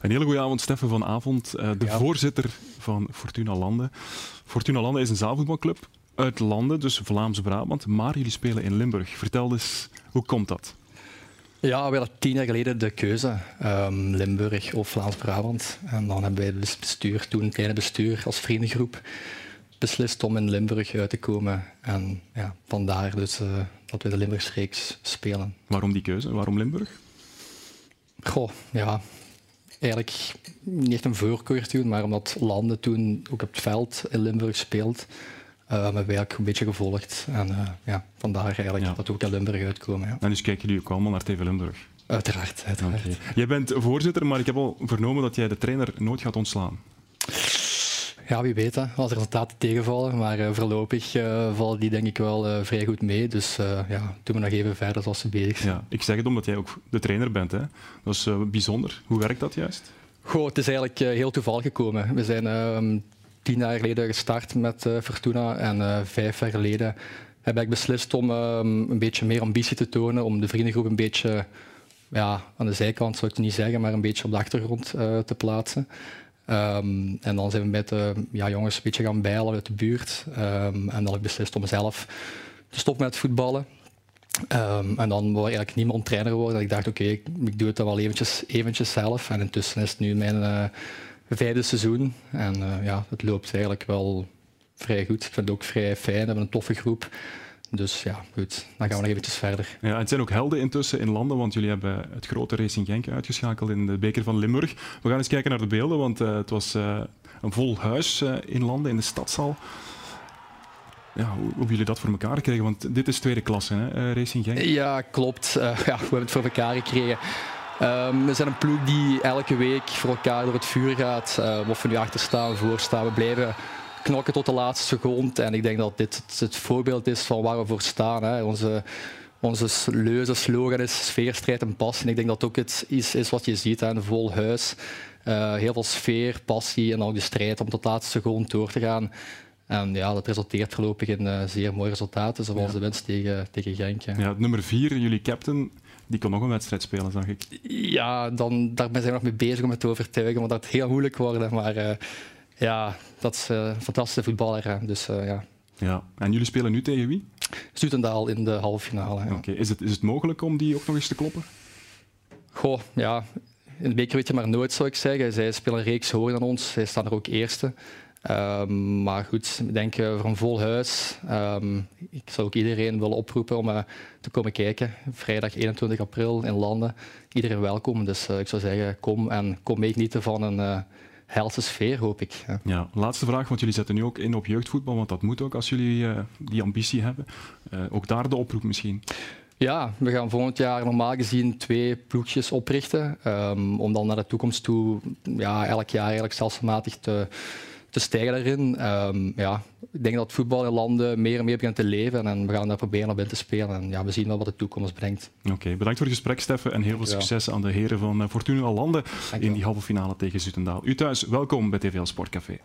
Een hele goede avond, Steffen van Avond, uh, de voorzitter van Fortuna Landen. Fortuna Landen is een zaalvoetbalclub uit Landen, dus Vlaams-Brabant, maar jullie spelen in Limburg. Vertel eens, hoe komt dat? Ja, we hadden tien jaar geleden de keuze, um, Limburg of Vlaams-Brabant. En dan hebben wij het bestuur, toen een kleine bestuur als vriendengroep, beslist om in Limburg uit te komen. En ja, vandaar dus uh, dat we de Limburgsreeks spelen. Waarom die keuze? Waarom Limburg? Goh, ja, eigenlijk niet echt een voorkeur toen, maar omdat Landen toen ook op het veld in Limburg speelt, uh, hebben wij ook een beetje gevolgd. En uh, ja, vandaar eigenlijk ja. dat we ook naar Limburg uitkomen. Ja. En dus kijken jullie ook allemaal naar TV Limburg? Uiteraard, uiteraard. Okay. Jij bent voorzitter, maar ik heb al vernomen dat jij de trainer nooit gaat ontslaan. Ja, wie weet, hè, als resultaten tegenvallen. Maar uh, voorlopig uh, vallen die denk ik wel uh, vrij goed mee. Dus ja, doen we nog even verder zoals ze bezig zijn. Ja, ik zeg het omdat jij ook de trainer bent. Hè. Dat is bijzonder. Hoe werkt dat juist? Goh, het is eigenlijk heel toevallig gekomen. We zijn ehm, tien jaar geleden gestart met Fortuna. En vijf jaar geleden heb ik beslist om um, een beetje meer ambitie te tonen. Om de vriendengroep een beetje ja, aan de zijkant, zou ik het niet zeggen, maar een beetje op de achtergrond te plaatsen. Um, en dan zijn we met de ja, jongens een beetje gaan bijlen uit de buurt. Um, en dan heb ik beslist om zelf te stoppen met voetballen. Um, en dan wil eigenlijk niemand trainer worden. Ik dacht, oké, ik, doe het dan wel eventjes, eventjes zelf. En intussen is het nu mijn uh, vijfde seizoen. En uh, ja, het loopt eigenlijk wel vrij goed. Ik vind het ook vrij fijn. We hebben een toffe groep. Dus ja, goed, dan gaan we nog eventjes verder. Ja, het zijn ook helden intussen in landen, want jullie hebben het grote Racing Genk uitgeschakeld in de beker van Limburg. We gaan eens kijken naar de beelden, want uh, het was uh, een vol huis uh, in landen, in de stadzaal. Ja, hoe, jullie dat voor elkaar gekregen? Want dit is tweede klasse, hè, Racing Genk? Ja, klopt. ja, we hebben het voor elkaar gekregen. Um, we zijn een ploeg die elke week voor elkaar door het vuur gaat. of we nu achter staan, voor staan, we blijven knokken tot de laatste seconde. En ik denk dat dit het, het voorbeeld is van waar we voor staan. Hè. Onze, onze leuze slogan is sfeerstrijd en passie. En ik denk dat ook iets is, wat je ziet, hè. een vol huis. Uh, heel veel sfeer, passie en ook de strijd om tot de laatste seconde door te gaan. En ja, dat resulteert voorlopig in uh, zeer mooie resultaten, zoals ja. de winst tegen, tegen Genk. Ja, nummer vier, jullie captain, die kon nog een wedstrijd spelen, zag ik. Ja, dan, daar zijn we nog mee bezig om het te overtuigen, want dat gaat heel moeilijk worden. Maar uh, ja, dat is uh, een fantastische voetballer. Dus, uh, ja. ja. En jullie spelen nu tegen wie? Zutendaal in de halve finale. Ja. Oké, is, het, is het mogelijk om die ook nog eens te kloppen? Goh, ja. In de beker weet je maar nooit, zou ik zeggen. Zij spelen een reeks hoger dan ons. Zij staan er ook eerste. Um, maar goed, ik denk uh, voor een vol huis. Um, ik zou ook iedereen willen oproepen om uh, te komen kijken. Vrijdag 21 april in Landen. Iedereen welkom. Dus uh, ik zou zeggen, kom en kom meegenieten van een helse sfeer, hoop ik. Ja. ja. laatste vraag, want jullie zetten nu ook in op jeugdvoetbal, want dat moet ook als jullie uh, die ambitie hebben. Uh, ook daar de oproep misschien. Ja, we gaan volgend jaar normaal gezien twee ploegjes oprichten. Um, om dan naar de toekomst toe ja, elk jaar eigenlijk stelselmatig te te stijgen daarin. Um, ja, ik denk dat voetbal in landen meer en meer begint te leven en we gaan daar proberen op in te spelen. En ja, we zien wel wat de toekomst brengt. Oké, bedankt voor het gesprek, Steffen, en heel veel succes aan de heren van eh, Fortuna Landen in die halve finale tegen Zutendaal. U thuis, welkom bij TVL Sportcafé.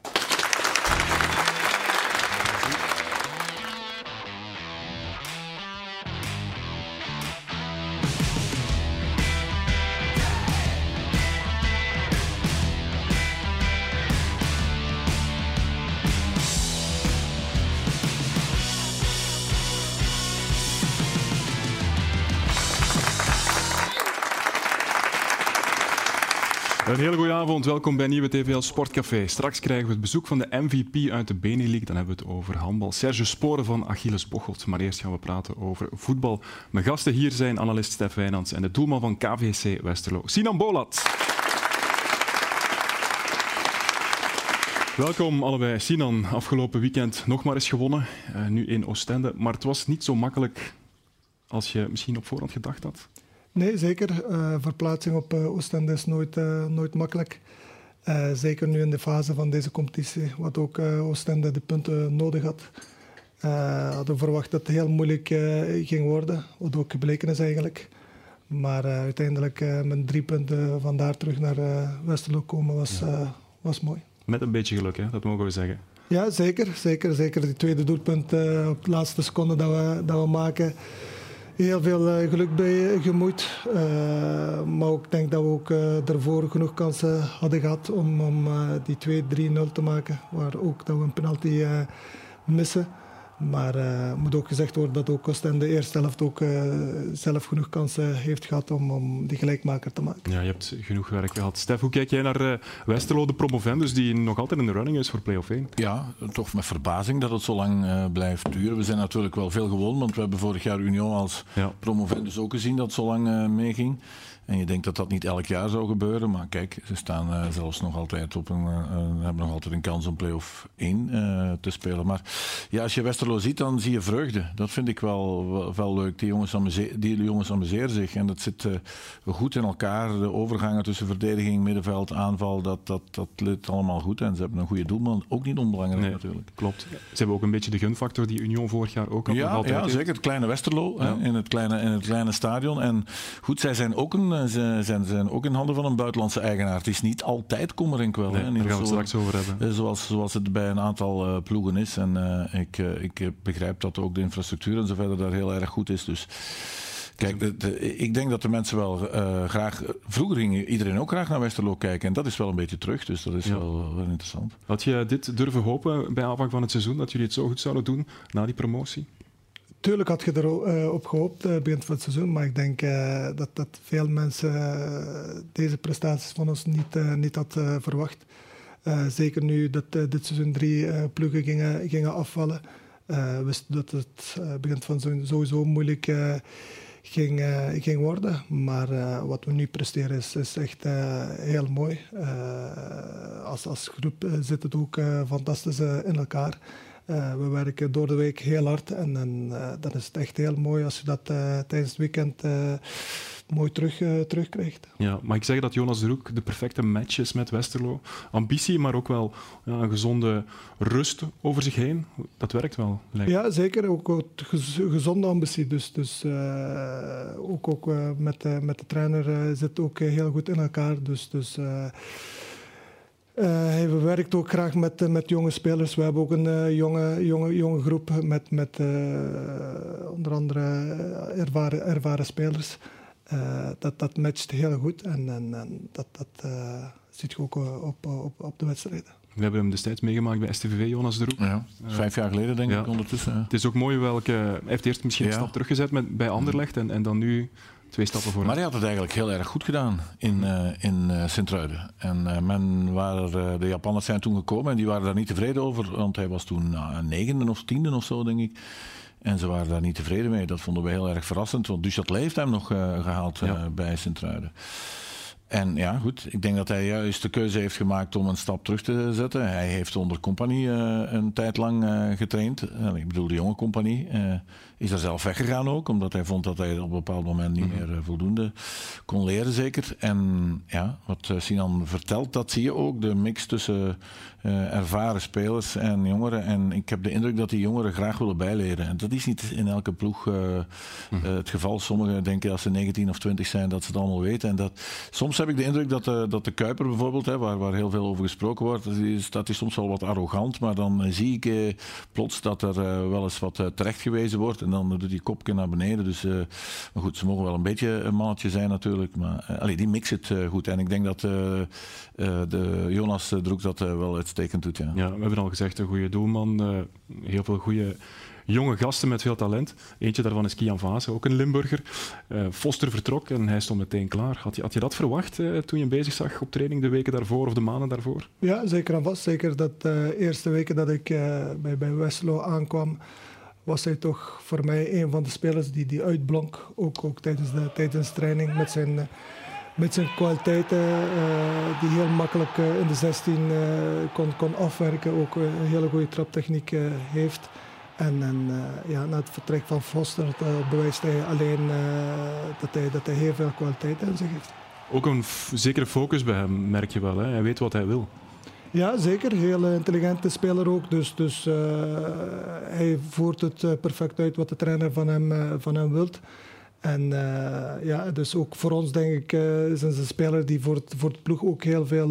Welkom bij Nieuwe TVL Sportcafé. Straks krijgen we het bezoek van de MVP uit de Benelux. Dan hebben we het over handbal. Serge Sporen van Achilles Bocholt. Maar eerst gaan we praten over voetbal. Mijn gasten hier zijn analist Stef Wijnands en de doelman van KVC Westerlo, Sinan Bolat. Welkom allebei. Sinan, afgelopen weekend nog maar eens gewonnen. Uh, nu in Oostende. Maar het was niet zo makkelijk als je misschien op voorhand gedacht had. Nee, zeker. Uh, verplaatsing op uh, Oostende is nooit, nooit makkelijk. Zeker nu in de fase van deze competitie, wat ook Oostende de punten nodig had. hadden we verwacht dat het heel moeilijk ging worden, wat ook gebleken is eigenlijk. Maar uiteindelijk met drie punten vandaar terug naar Westerlo komen was, was mooi. Met een beetje geluk, hè? dat mogen we zeggen. Ja, zeker. Zeker, zeker. Die tweede doelpunt op de laatste seconde dat we, dat we maken heel veel geluk bij gemoeid. maar ook, denk dat we ook daarvoor genoeg kansen hadden gehad om, om die 2-3-0 te maken. Waar ook dat we een penalty missen. Maar uh, moet ook gezegd worden dat ook Oostende de eerste helft ook uh, zelf genoeg kansen heeft gehad om, om die gelijkmaker te maken. Ja, je hebt genoeg werk gehad. Stef, hoe kijk jij naar uh, Westerlo, de promovendus, die nog altijd in de running is voor play-off 1? Ja, toch met verbazing dat het zo lang blijft duren. We zijn natuurlijk wel veel gewonnen, want we hebben vorig jaar Union als ja. promovendus ook gezien dat het zo lang meeging. En je denkt dat dat niet elk jaar zou gebeuren. Maar kijk, ze staan uh, zelfs nog altijd op een, uh, hebben nog altijd een kans om play-off 1 uh, te spelen. Maar ja, als je Westerlo ziet, dan zie je vreugde. Dat vind ik wel, wel, leuk. Die jongens, amuseren, die jongens amuseren zich. En dat zit goed in elkaar. De overgangen tussen verdediging, middenveld, aanval, dat, dat, dat lukt allemaal goed. En ze hebben een goede doelman. Ook niet onbelangrijk natuurlijk. Klopt. Ze hebben ook een beetje de gunfactor die Union vorig jaar ook had. Ja, ja zeker. Het kleine Westerlo ja. in, het kleine, in het kleine stadion. En goed, zij zijn ook een ze zijn, zijn ook in handen van een buitenlandse eigenaar. Het is niet altijd kommer en kwel. Nee, daar gaan we straks over hebben. Eh, zoals, zoals het bij een aantal uh, ploegen is. En uh, ik, uh, ik begrijp dat ook de infrastructuur en zo verder daar heel erg goed is. Dus Kijk, de, de, ik denk dat de mensen wel uh, graag. Vroeger ging iedereen ook graag naar Westerlo kijken. En dat is wel een beetje terug. Dus dat is ja. wel, wel, interessant. Had je dit durven hopen bij aanvang van het seizoen? Dat jullie het zo goed zouden doen na die promotie? Tuurlijk had je erop uh, op gehoopt, uh, begin van het seizoen, maar ik denk uh, dat, dat veel mensen deze prestaties van ons niet, niet had verwacht. zeker nu dat dit seizoen drie ploegen gingen, gingen afvallen. We wisten dat het begin van het seizoen sowieso moeilijk ging, ging worden. Maar wat we nu presteren is, is echt heel mooi. als, als groep zit het ook fantastisch in elkaar. Uh, we werken door de week heel hard en, en uh, dan is het echt heel mooi als je dat uh, tijdens het weekend mooi terug, terugkrijgt. Ja, mag ik zeggen dat Jonas de Roek de perfecte match is met Westerlo? Ambitie, maar ook wel ja, een gezonde rust over zich heen. Dat werkt wel, lijkt Ja, zeker. Ook, ook gezonde ambitie. Dus, dus ook, ook met, met de trainer zit ook heel goed in elkaar. Dus, dus uh, hij werkt ook graag met, uh, met jonge spelers. We hebben ook een uh, jonge, jonge, jonge groep met, met onder andere ervaren, ervaren spelers. dat, dat matcht heel goed en, en, en dat, dat ziet je ook op, op, op de wedstrijden. We hebben hem destijds meegemaakt bij STVV, Jonas de Roep. Ja, vijf jaar geleden denk ja. ik ondertussen. Het is ook mooi welke... Hij heeft eerst misschien een stap teruggezet met, bij Anderlecht en, en dan nu twee stappen vooruit. Maar hij had het eigenlijk heel erg goed gedaan in, uh, in uh, Sint-Truiden. En uh, men waren, de Japanners zijn toen gekomen en die waren daar niet tevreden over, want hij was toen uh, negende of tiende of zo, denk ik. En ze waren daar niet tevreden mee. Dat vonden we heel erg verrassend, want Duchat heeft hem nog gehaald ja. bij Sint-Truiden. En ja, goed. Ik denk dat hij juist de keuze heeft gemaakt om een stap terug te zetten. Hij heeft onder compagnie uh, een tijd lang uh, getraind. Uh, ik bedoel, de jonge compagnie. is er zelf weggegaan ook, omdat hij vond dat hij op een bepaald moment niet mhm. meer voldoende kon leren, zeker. En ja, wat Sinan vertelt, dat zie je ook. De mix tussen ervaren spelers en jongeren. En ik heb de indruk dat die jongeren graag willen bijleren. En dat is niet in elke ploeg mhm. het geval. Sommigen denken als ze 19 of 20 zijn dat ze het allemaal weten. En dat soms heb ik de indruk dat de, dat de Kuiper bijvoorbeeld, hè, waar, waar heel veel over gesproken wordt, is, dat is soms wel wat arrogant. Maar dan eh, zie ik eh, plots dat er eh, wel eens wat uh, terecht gewezen wordt. En dan doet die kopje naar beneden. Dus, uh, maar goed, ze mogen wel een beetje een mannetje zijn natuurlijk. Maar allee, die mix het goed. En ik denk dat de Jonas Droek dat wel uitstekend doet. Ja. ja, we hebben al gezegd, een goede doelman. heel veel goede jonge gasten met veel talent. Eentje daarvan is Kian Vase, ook een Limburger. Uh, Foster vertrok en hij stond meteen klaar. Had je, had je dat verwacht uh, toen je bezig zag op training de weken daarvoor of de maanden daarvoor? Ja, zeker en vast. Zeker dat uh, eerste weken dat ik bij, bij Westlo aankwam, was hij toch voor mij een van de spelers die, die uitblonk. Ook, ook tijdens, de, tijdens de training met zijn met zijn kwaliteiten, die heel makkelijk in de 16 uh, kon, kon afwerken, ook een hele goede traptechniek heeft. En, en uh, ja, na het vertrek van Foster uh, bewijst hij alleen uh, dat, hij, dat hij heel veel kwaliteit in zich heeft. Ook een zekere focus bij hem, merk je wel. Hè? Hij weet wat hij wil. Ja, zeker. Heel intelligente speler ook. Dus, dus hij voert het perfect uit wat de trainer van hem, van hem wilt. En ja, dus ook voor ons denk ik is een speler die voor het, voor het ploeg ook heel veel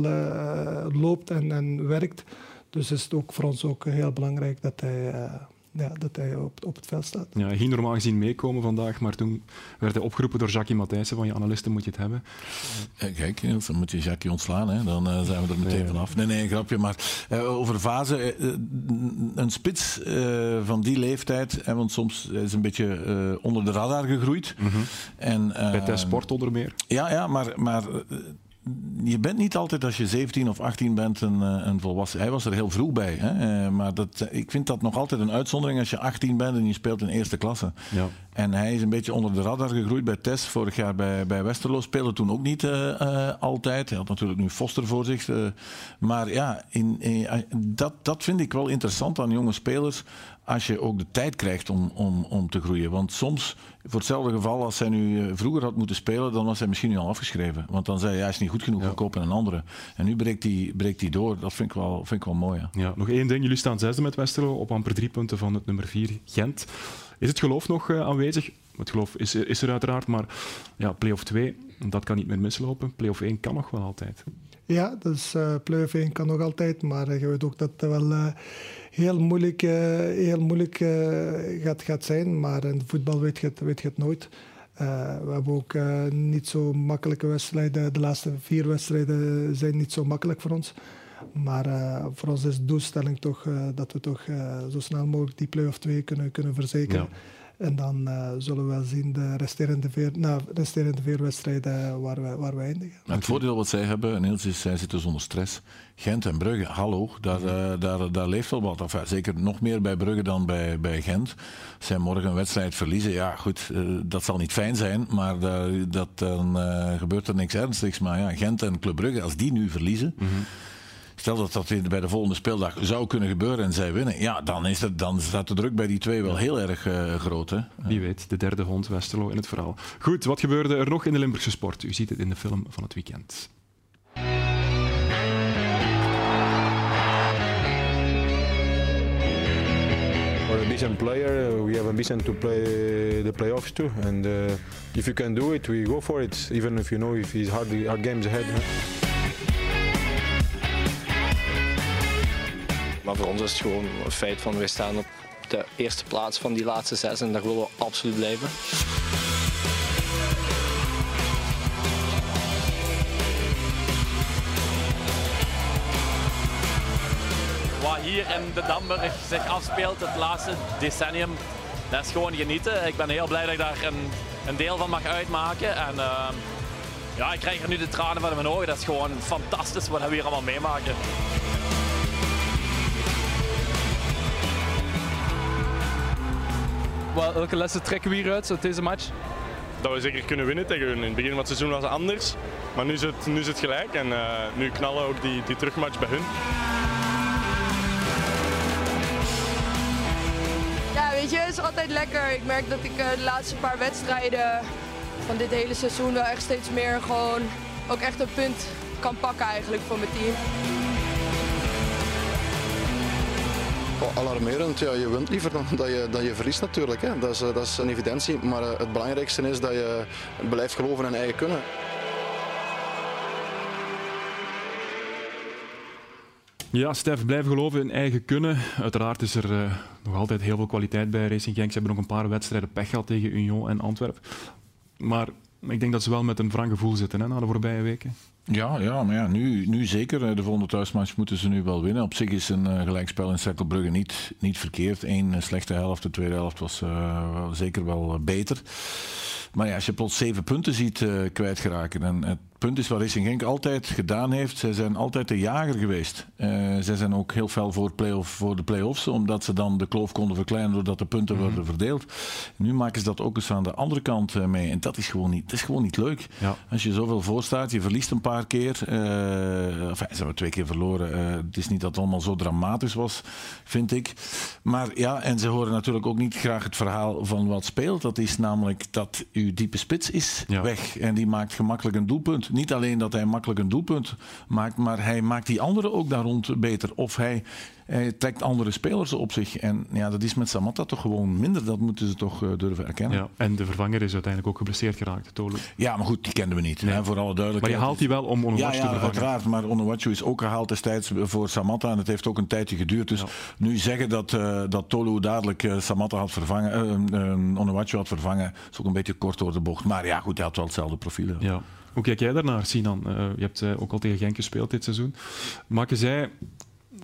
loopt en, en werkt. Dus is het ook voor ons ook heel belangrijk dat hij ja, dat hij op, op het veld staat. Ja, hij ging normaal gezien meekomen vandaag, maar toen werd hij opgeroepen door Jackie Matthijssen van je analisten moet je het hebben. Kijk, dan moet je Jackie ontslaan, hè? dan uh, zijn we er meteen vanaf. Nee, nee, een grapje. Maar uh, over fase, een spits van die leeftijd, hè, want soms is een beetje onder de radar gegroeid. Mm -hmm. en, Bij Tess Sport onder meer. Ja, ja maar, maar je bent niet altijd als je 17 of 18 bent een, eh, een volwassen. Hij was er heel vroeg bij. Hè? Eh, maar dat, ik vind dat nog altijd een uitzondering als je 18 bent en je speelt in eerste klasse. Ja. En hij is een beetje onder de radar gegroeid bij Tess. Vorig jaar bij, bij Westerlo speelde toen ook niet uh, altijd. Hij had natuurlijk nu Foster voor zich. Maar ja, in, in, dat, dat vind ik wel interessant aan jonge spelers als je ook de tijd krijgt om, om, om te groeien. Want soms, voor hetzelfde geval, als hij nu eh, vroeger had moeten spelen, dan was hij misschien nu al afgeschreven. Want dan zei hij, hij is niet goed genoeg, ja. kopen een andere. En nu breekt hij, breekt door. Dat vind ik wel, vind ik wel mooi. Ja. ja. nog één ding. Jullie staan zesde met Westerlo op amper drie punten van het nummer vier, Gent. Is het geloof nog uh, aanwezig? Het geloof is, is er uiteraard, maar ja, play-off 2, dat kan niet meer mislopen. Play-off 1 kan nog wel altijd. Ja, dus uh, play-off 1 kan nog altijd, maar uh, je weet ook dat het wel uh, heel moeilijk, heel moeilijk gaat, gaat zijn. Maar in voetbal weet je het, weet je het nooit. we hebben ook niet zo makkelijke wedstrijden. De laatste vier wedstrijden zijn niet zo makkelijk voor ons. Maar voor ons is de doelstelling toch dat we toch zo snel mogelijk die play-off 2 kunnen, kunnen verzekeren. En dan uh, zullen we wel zien de resterende vier, nou, resterende vier wedstrijden waar we, waar we eindigen. Het voordeel wat zij hebben, Niels, is zij zitten zonder stress. Gent en Brugge, hallo, daar, uh, daar, daar leeft wel wat. Enfin, zeker nog meer bij Brugge dan bij, bij Gent. Zij morgen een wedstrijd verliezen, ja goed, uh, dat zal niet fijn zijn, maar dat, dan gebeurt er niks ernstigs. Maar ja, Gent en Club Brugge, als die nu verliezen... Mm -hmm. Stel dat dat bij de volgende speeldag zou kunnen gebeuren en zij winnen. Ja, dan, is het, dan staat de druk bij die twee wel heel erg uh, groot. Hè? Wie weet, de derde hond Westerlo in het verhaal. Goed, wat gebeurde er nog in de Limburgse sport? U ziet het in de film van het weekend. For a decent player, we have ambition to play the playoffs too. And uh, if you can do it, we go for it. Even if you know if it's hard, hard games ahead. Maar voor ons is het gewoon een feit van wij staan op de eerste plaats van die laatste zes en daar willen we absoluut blijven. Wat hier in de Damburg zich afspeelt het laatste decennium, dat is gewoon genieten. Ik ben heel blij dat ik daar een, een deel van mag uitmaken. En, uh, ja, ik krijg er nu de tranen van in mijn ogen. Dat is gewoon fantastisch wat we hier allemaal meemaken. Welke lessen trekken we hieruit uit deze match? Dat we zeker kunnen winnen tegen hun. In het begin van het seizoen was het anders. Maar nu is het, nu is het gelijk en uh, nu knallen ook die, die terugmatch bij hun. Ja, weet je, het is altijd lekker. Ik merk dat ik uh, de laatste paar wedstrijden van dit hele seizoen wel echt steeds meer gewoon ook echt een punt kan pakken eigenlijk voor mijn team. Alarmerend. Ja, je wint liever dan dat je, dat je verliest natuurlijk. Hè. Dat, is, dat is een evidentie. Maar uh, het belangrijkste is dat je blijft geloven in eigen kunnen. Ja, Stef, blijven geloven in eigen kunnen. Uiteraard is er uh, nog altijd heel veel kwaliteit bij Racing Genk. Ze hebben nog een paar wedstrijden pech gehad tegen Union en Antwerpen. Maar ik denk dat ze wel met een wrang gevoel zitten hè, na de voorbije weken. Ja, ja maar ja, nu, nu zeker. De volgende thuismatch moeten ze nu wel winnen. Op zich is een uh, gelijkspel in Cerkelbrugge niet, niet verkeerd. Eén slechte helft, de tweede helft was uh, zeker wel beter. Maar ja, als je plots zeven punten ziet kwijtgeraken. En het punt is wat Racing Genk altijd gedaan heeft. Zij zijn altijd de jager geweest. Zij zijn ook heel fel voor, play voor de play-offs. Omdat ze dan de kloof konden verkleinen doordat de punten mm -hmm. worden verdeeld. Nu maken ze dat ook eens aan de andere kant mee. En dat is gewoon niet, dat is gewoon niet leuk. Ja. Als je zoveel voorstaat, je verliest een paar keer. Uh, enfin, ze hebben twee keer verloren. het is niet dat het allemaal zo dramatisch was, vind ik. Maar ja, en ze horen natuurlijk ook niet graag het verhaal van wat speelt. Dat is namelijk dat uw diepe spits is ja. weg. En die maakt gemakkelijk een doelpunt. doelpunt. Niet alleen dat hij makkelijk een doelpunt maakt, maar hij maakt die anderen ook daar rond beter. Of hij, hij trekt andere spelers op zich. En ja, dat is met Samatta toch gewoon minder. Dat moeten ze toch uh, durven erkennen. Ja, en de vervanger is uiteindelijk ook geblesseerd geraakt, Tolu. Ja, maar goed, die kenden we niet. Nee. Hè, voor alle duidelijkheid. Maar je haalt die wel om ja, ja, te vervangen. uiteraard. Maar Onuachu is ook gehaald destijds voor Samatta. En het heeft ook een tijdje geduurd. Dus Ja. nu zeggen dat, uh, dat Tolu dadelijk uh, Samatta had vervangen, had vervangen, is ook een beetje kort door de bocht. Maar ja, goed, hij had wel hetzelfde profiel. Ja. Hoe kijk jij daarnaar, Sinan? Je hebt ook al tegen Genk gespeeld dit seizoen. Maken zij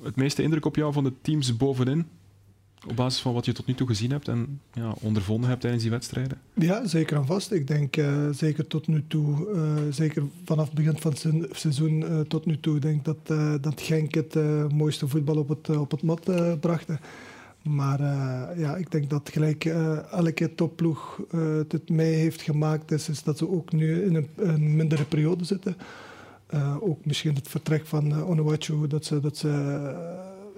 het meeste indruk op jou van de teams bovenin? Op basis van wat je tot nu toe gezien hebt en ja, ondervonden hebt tijdens die wedstrijden? Ja, zeker en vast. Ik denk uh, zeker tot nu toe, uh, zeker vanaf het begin van het seizoen uh, tot nu toe, denk dat, dat Genk het mooiste voetbal op het, op het mat brachten. Maar ja, ik denk dat gelijk elke topploeg het mee heeft gemaakt, is, is dat ze ook nu in een, een mindere periode zitten. Ook misschien het vertrek van uh, Onuachu, dat ze, dat ze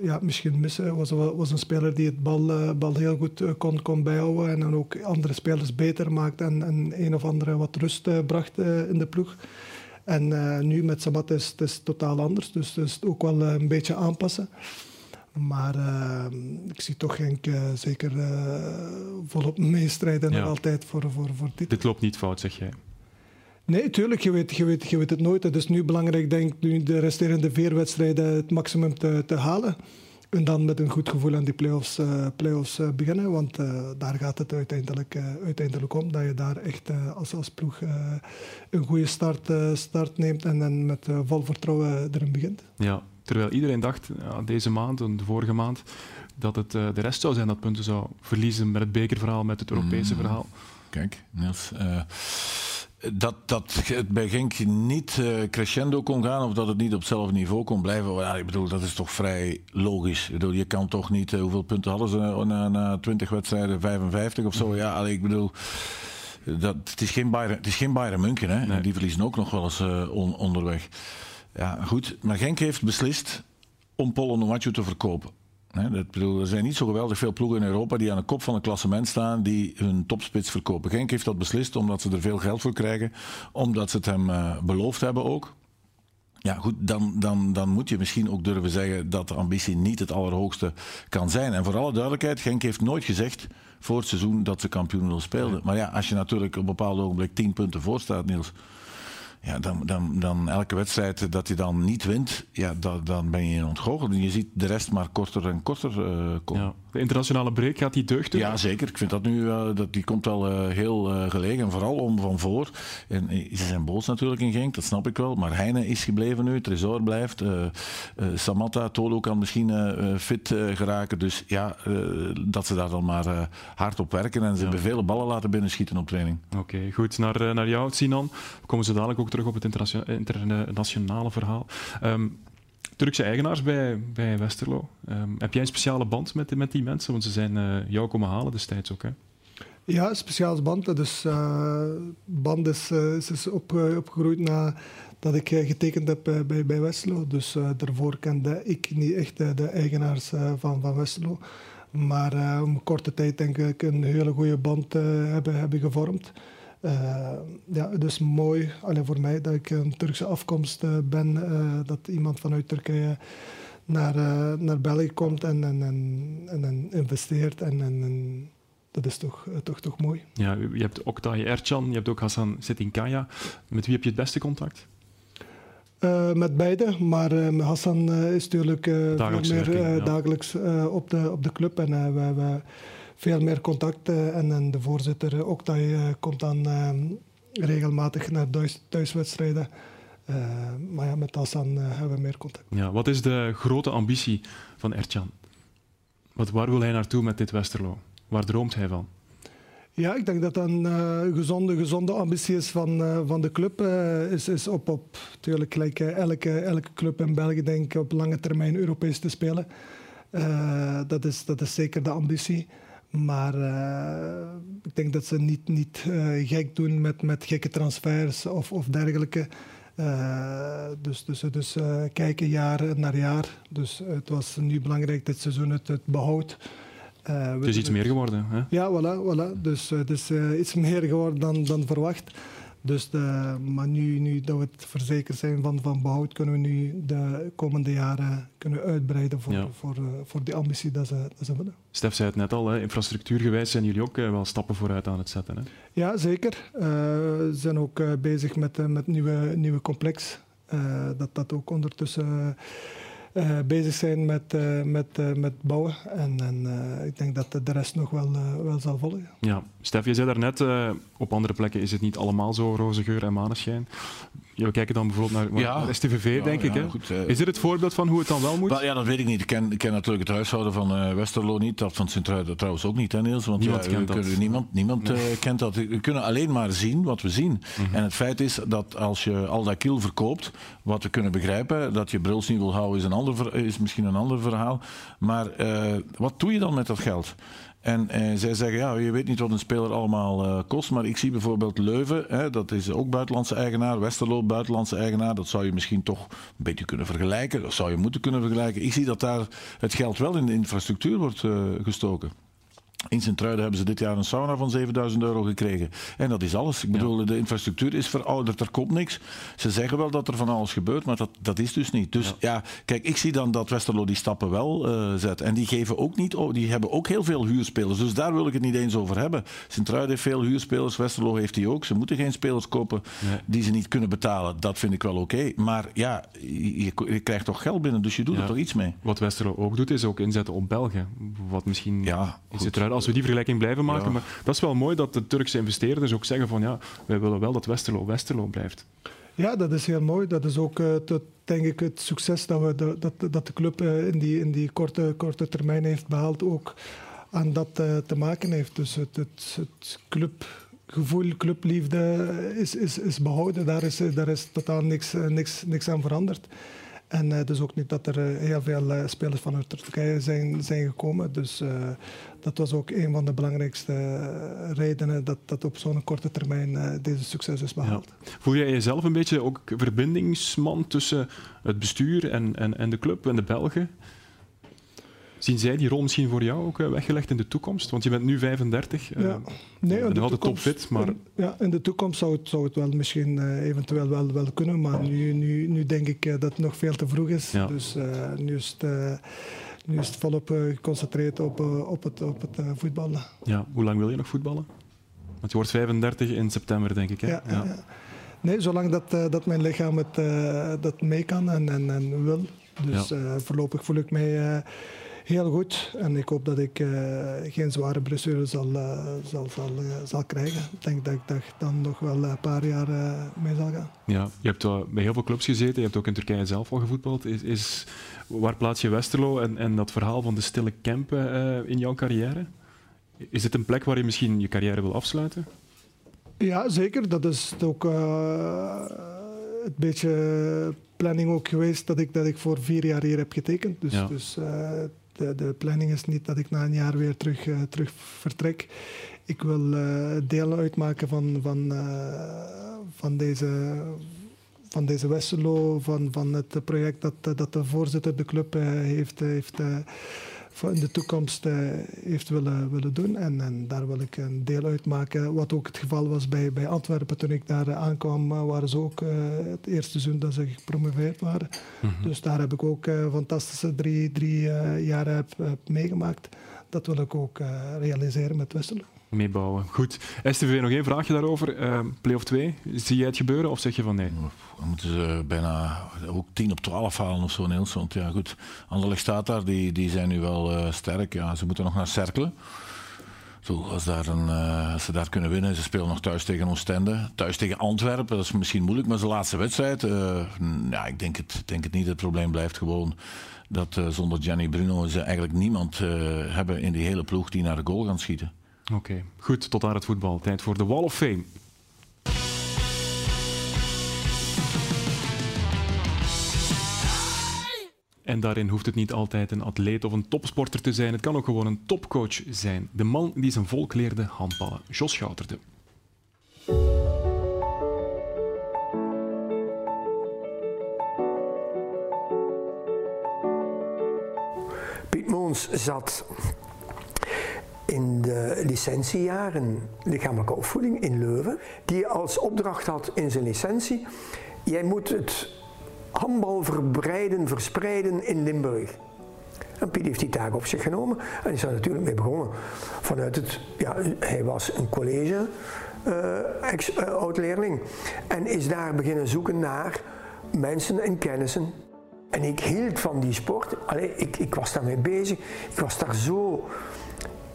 ja, misschien missen. Was, was een speler die het bal, bal heel goed kon, kon bijhouden en dan ook andere spelers beter maakte en, en een of andere wat rust bracht in de ploeg. En nu met Sabat is het is totaal anders, dus, dus ook wel een beetje aanpassen. Maar ik zie toch Genk zeker volop meestrijden ja. nog altijd voor, voor, voor dit. Dit loopt niet fout, zeg jij. Nee, tuurlijk, je weet, je, weet, je weet het nooit. Het is nu belangrijk, denk ik, nu de resterende vier wedstrijden het maximum te, te halen. En dan met een goed gevoel aan die play-offs, uh, play-offs uh, beginnen. Want uh, daar gaat het uiteindelijk, uiteindelijk om. Dat je daar echt als, als ploeg een goede start, start neemt en dan met vol vertrouwen erin begint. Ja, terwijl iedereen dacht ja, deze maand en de vorige maand dat het de rest zou zijn dat punten zou verliezen met het bekerverhaal, met het Europese mm. verhaal. Kijk, Niels dat, dat het bij Genk niet uh, crescendo kon gaan of dat het niet op hetzelfde niveau kon blijven. Ja, ik bedoel, dat is toch vrij logisch. Ik bedoel, je kan toch niet, uh, hoeveel punten hadden ze na, na 20 wedstrijden? 55 of zo? Ja, allee, ik bedoel, dat, het, is geen Bayern, het is geen Bayern München. Hè? Nee. Die verliezen ook nog wel eens uh, on, onderweg. Ja, goed. Maar Genk heeft beslist om Polo Nomacho te verkopen. Dat bedoel, er zijn niet zo geweldig veel ploegen in Europa die aan de kop van het klassement staan die hun topspits verkopen. Genk heeft dat beslist omdat ze er veel geld voor krijgen, omdat ze het hem uh, beloofd hebben ook. Ja, goed, dan, dan, dan moet je misschien ook durven zeggen dat de ambitie niet het allerhoogste kan zijn. En voor alle duidelijkheid, Genk heeft nooit gezegd voor het seizoen dat ze kampioen wil spelen. Maar ja, als je natuurlijk op een bepaald ogenblik 10 punten voor staat, Niels. Ja, dan, dan, dan elke wedstrijd dat je dan niet wint, ja, dan, ben je ontgoocheld. En je ziet de rest maar korter en korter uh, komen. Ja. De internationale break gaat die deugd doen? Ja, zeker. Ik vind dat nu, uh, dat, die komt wel uh, heel uh, gelegen. En vooral om van voor. En, ze zijn boos natuurlijk in Genk, dat snap ik wel. Maar Heine is gebleven nu, Tresor blijft. Samatta, Tolo kan misschien fit geraken. Dus ja, dat ze daar dan maar hard op werken. En ze ja. vele ballen laten binnenschieten op training. Oké, okay, goed. Naar, naar jou, Sinan. We komen ze dadelijk ook terug op het internationale verhaal. Um, Turkse eigenaars bij, bij Westerlo. Um, heb jij een speciale band met, met die mensen? Want ze zijn uh, jou komen halen destijds ook, hè? Ja, speciale band. Dus band is, uh, is op, opgegroeid nadat ik getekend heb bij, bij Westerlo. Dus daarvoor kende ik niet echt de eigenaars van, van Westerlo. Maar om korte tijd denk ik een hele goede band hebben, hebben gevormd. Uh, ja, het is mooi alleen voor mij dat ik een Turkse afkomst uh, ben. Uh, dat iemand vanuit Turkije naar, naar België komt en, en, en, en investeert. En, en, en, dat is toch, toch, toch mooi. Ja, je hebt Oktay Ercan, je hebt ook Hassan Setinkaya. Met wie heb je het beste contact? met beide, maar met Hassan is natuurlijk dagelijks, meer werking, ja. dagelijks op, de, op de club. En we, we veel meer contact. En, en de voorzitter Oktay komt dan uh, regelmatig naar thuis, thuiswedstrijden. Maar ja, met Hassan hebben we meer contact. Ja, wat is de grote ambitie van Ercan? Wat, waar wil hij naartoe met dit Westerlo? Waar droomt hij van? Ja, ik denk dat dat een uh, gezonde, gezonde ambitie is van, uh, van de club. Uh, is, is op, op natuurlijk gelijk elke, elke club in België denk ik op lange termijn Europees te spelen. dat, is, dat is zeker de ambitie. Maar uh, ik denk dat ze niet, niet uh, gek doen met, met gekke transfers of, of dergelijke. Uh, dus dus, dus kijken jaar naar jaar. Dus het was nu belangrijk dit seizoen het, het behoud. het is iets meer geworden. Hè? Ja, voilà. voilà. Dus het is iets meer geworden dan, dan verwacht. Dus de, maar nu, nu dat we het verzekerd zijn van, van behoud, kunnen we nu de komende jaren kunnen uitbreiden voor, Ja. voor, eh, voor die ambitie dat ze, dat ze willen. Stef zei het net al, hè, infrastructuurgewijs zijn jullie ook eh, wel stappen vooruit aan het zetten. Hè? Ja, zeker. Eh, we zijn ook eh, bezig met, eh, met nieuwe, nieuwe complex. Eh, dat dat ook ondertussen eh, bezig zijn met, eh, met, eh, met bouwen. En, en eh, ik denk dat de rest nog wel, eh, wel zal volgen. Ja, Stef, je zei daarnet, eh op andere plekken is het niet allemaal zo roze geur en maneschijn. Ja, we kijken dan bijvoorbeeld naar, Ja. naar STVV, Ja, denk ik. Hè? goed, eh. is dit het voorbeeld van hoe het dan wel moet? Ja, dat weet ik niet. Ik ken, ik ken natuurlijk het huishouden van eh, Westerlo niet. Dat van Sint-Truiden trouwens ook niet, hè, Niels? Want Niemand kent dat. kunnen- niemand, niemand Nee. eh, kent dat. We kunnen alleen maar zien wat we zien. Mhm. En het feit is dat als je al dat kiel verkoopt, wat we kunnen begrijpen, dat je brils niet wil houden, is, een ander, is misschien een ander verhaal. Maar wat doe je dan met dat geld? En eh, zij zeggen, ja, je weet niet wat een speler allemaal eh, kost. Maar ik zie bijvoorbeeld Leuven, hè, dat is ook buitenlandse eigenaar. Westerlo, buitenlandse eigenaar. Dat zou je misschien toch een beetje kunnen vergelijken. Dat zou je moeten kunnen vergelijken. Ik zie dat daar het geld wel in de infrastructuur wordt eh, gestoken. In Sint-Truiden hebben ze dit jaar een sauna van 7000 euro gekregen. En dat is alles. Ik bedoel, de infrastructuur is verouderd, er komt niks. Ze zeggen wel dat er van alles gebeurt, maar dat, dat is dus niet. Dus ja. kijk, ik zie dan dat Westerlo die stappen wel eh, zet. En die geven ook niet, die hebben ook heel veel huurspelers. Dus daar wil ik het niet eens over hebben. Sint-Truiden heeft veel huurspelers, Westerlo heeft die ook. Ze moeten geen spelers kopen Nee. die ze niet kunnen betalen. Dat vind ik wel oké. Maar ja, je, je krijgt toch geld binnen, dus je doet Ja. er toch iets mee. Wat Westerlo ook doet, is ook inzetten op België. Wat misschien Ja, in. Sint-Truiden, als we die vergelijking blijven maken. Ja. Maar dat is wel mooi dat de Turkse investeerders ook zeggen van ja, wij willen wel dat Westerlo Westerlo blijft. Ja, dat is heel mooi. Dat is ook, eh, denk ik, het succes dat, we de, dat, dat de club eh, in die, in die korte, korte termijn heeft behaald, ook aan dat eh, te maken heeft. Dus het, het, het clubgevoel, clubliefde is, is, is behouden. Daar is, daar is totaal niks, niks, niks aan veranderd. En eh, dus ook niet dat er eh, heel veel eh, spelers vanuit Turkije zijn, zijn gekomen. Dus dat was ook een van de belangrijkste redenen dat, dat op zo'n korte termijn deze succes is behaald. Voel jij jezelf een beetje ook verbindingsman tussen het bestuur en, en, en de club en de Belgen? Zien zij die rol misschien voor jou ook eh, weggelegd in de toekomst? Want je bent nu 35. eh, Ja. Nee, nog altijd toekomst- topfit, maar in- ja, in de toekomst zou het, zou het wel misschien eh, eventueel wel, wel kunnen, maar nu, nu, nu denk ik dat het nog veel te vroeg is. Ja. Dus nu, is het, nu is het volop geconcentreerd op, op het, op het voetballen. ja, hoe lang wil je nog voetballen? Want je wordt 35 in september, denk ik. Hè? Ja, ja. ja. Nee, zolang dat, dat mijn lichaam het dat mee kan en, en, en wil. Dus Ja. voorlopig voel ik mij heel goed. En ik hoop dat ik eh, geen zware blessure zal, eh, zal, zal, eh, zal krijgen. Ik denk dat ik dat dan nog wel een paar jaar mee zal gaan. Ja, je hebt bij heel veel clubs gezeten. Je hebt ook in Turkije zelf al gevoetbald. Is, is, waar plaats je Westerlo en, en dat verhaal van de stille Kempen eh, in jouw carrière? Is het een plek waar je misschien je carrière wil afsluiten? Ja, zeker. Dat is ook een beetje planning ook geweest dat ik, dat ik voor vier jaar hier heb getekend. Dus, Ja. dus de, de planning is niet dat ik na een jaar weer terug, eh, terug vertrek. Ik wil eh, deel uitmaken van, van, eh, van, deze, van deze Westerlo, van, van het project dat, dat de voorzitter de club heeft, heeft voor in de toekomst eh, heeft willen, willen doen. En, en daar wil ik een deel uitmaken. Wat ook het geval was bij, bij Antwerpen toen ik daar eh, aankwam, eh, waren ze ook het eerste seizoen dat ze gepromoveerd waren. Dus daar heb ik ook fantastische drie, drie jaren heb, heb meegemaakt. Dat wil ik ook realiseren met Westerlo. Meebouwen. Goed. STV, nog één vraagje daarover. Eh Play-off 2, zie jij het gebeuren of zeg je van nee? Dan moeten ze bijna ook 10 op 12 halen of zo, Niels. Want ja, goed, Anderlecht staat daar, die, die zijn nu wel eh, sterk. Ja, ze moeten nog naar Cerkelen. Zo, als, daar een, eh, als ze daar kunnen winnen, ze spelen nog thuis tegen Oostende. Thuis tegen Antwerpen, dat is misschien moeilijk, maar zijn laatste wedstrijd. eh, ja, ik denk het, denk het niet. Het probleem blijft gewoon dat zonder Gianni Bruno ze eigenlijk niemand hebben in die hele ploeg die naar de goal gaan schieten. Oké, goed. Tot aan het voetbal. Tijd voor de Wall of Fame. En daarin hoeft het niet altijd een atleet of een topsporter te zijn. Het kan ook gewoon een topcoach zijn. De man die zijn volk leerde handballen. Jos Schouterde. Piet Moons zat in de licentiejaren lichamelijke opvoeding in Leuven, die als opdracht had in zijn licentie, jij moet het handbal verbreiden, verspreiden in Limburg. En Piet heeft die taak op zich genomen en is daar natuurlijk mee begonnen. Vanuit het, ja, hij was een college uh, oud-leerling en is daar beginnen zoeken naar mensen en kennissen. En ik hield van die sport. Allee, ik, ik was daarmee bezig. Ik was daar zo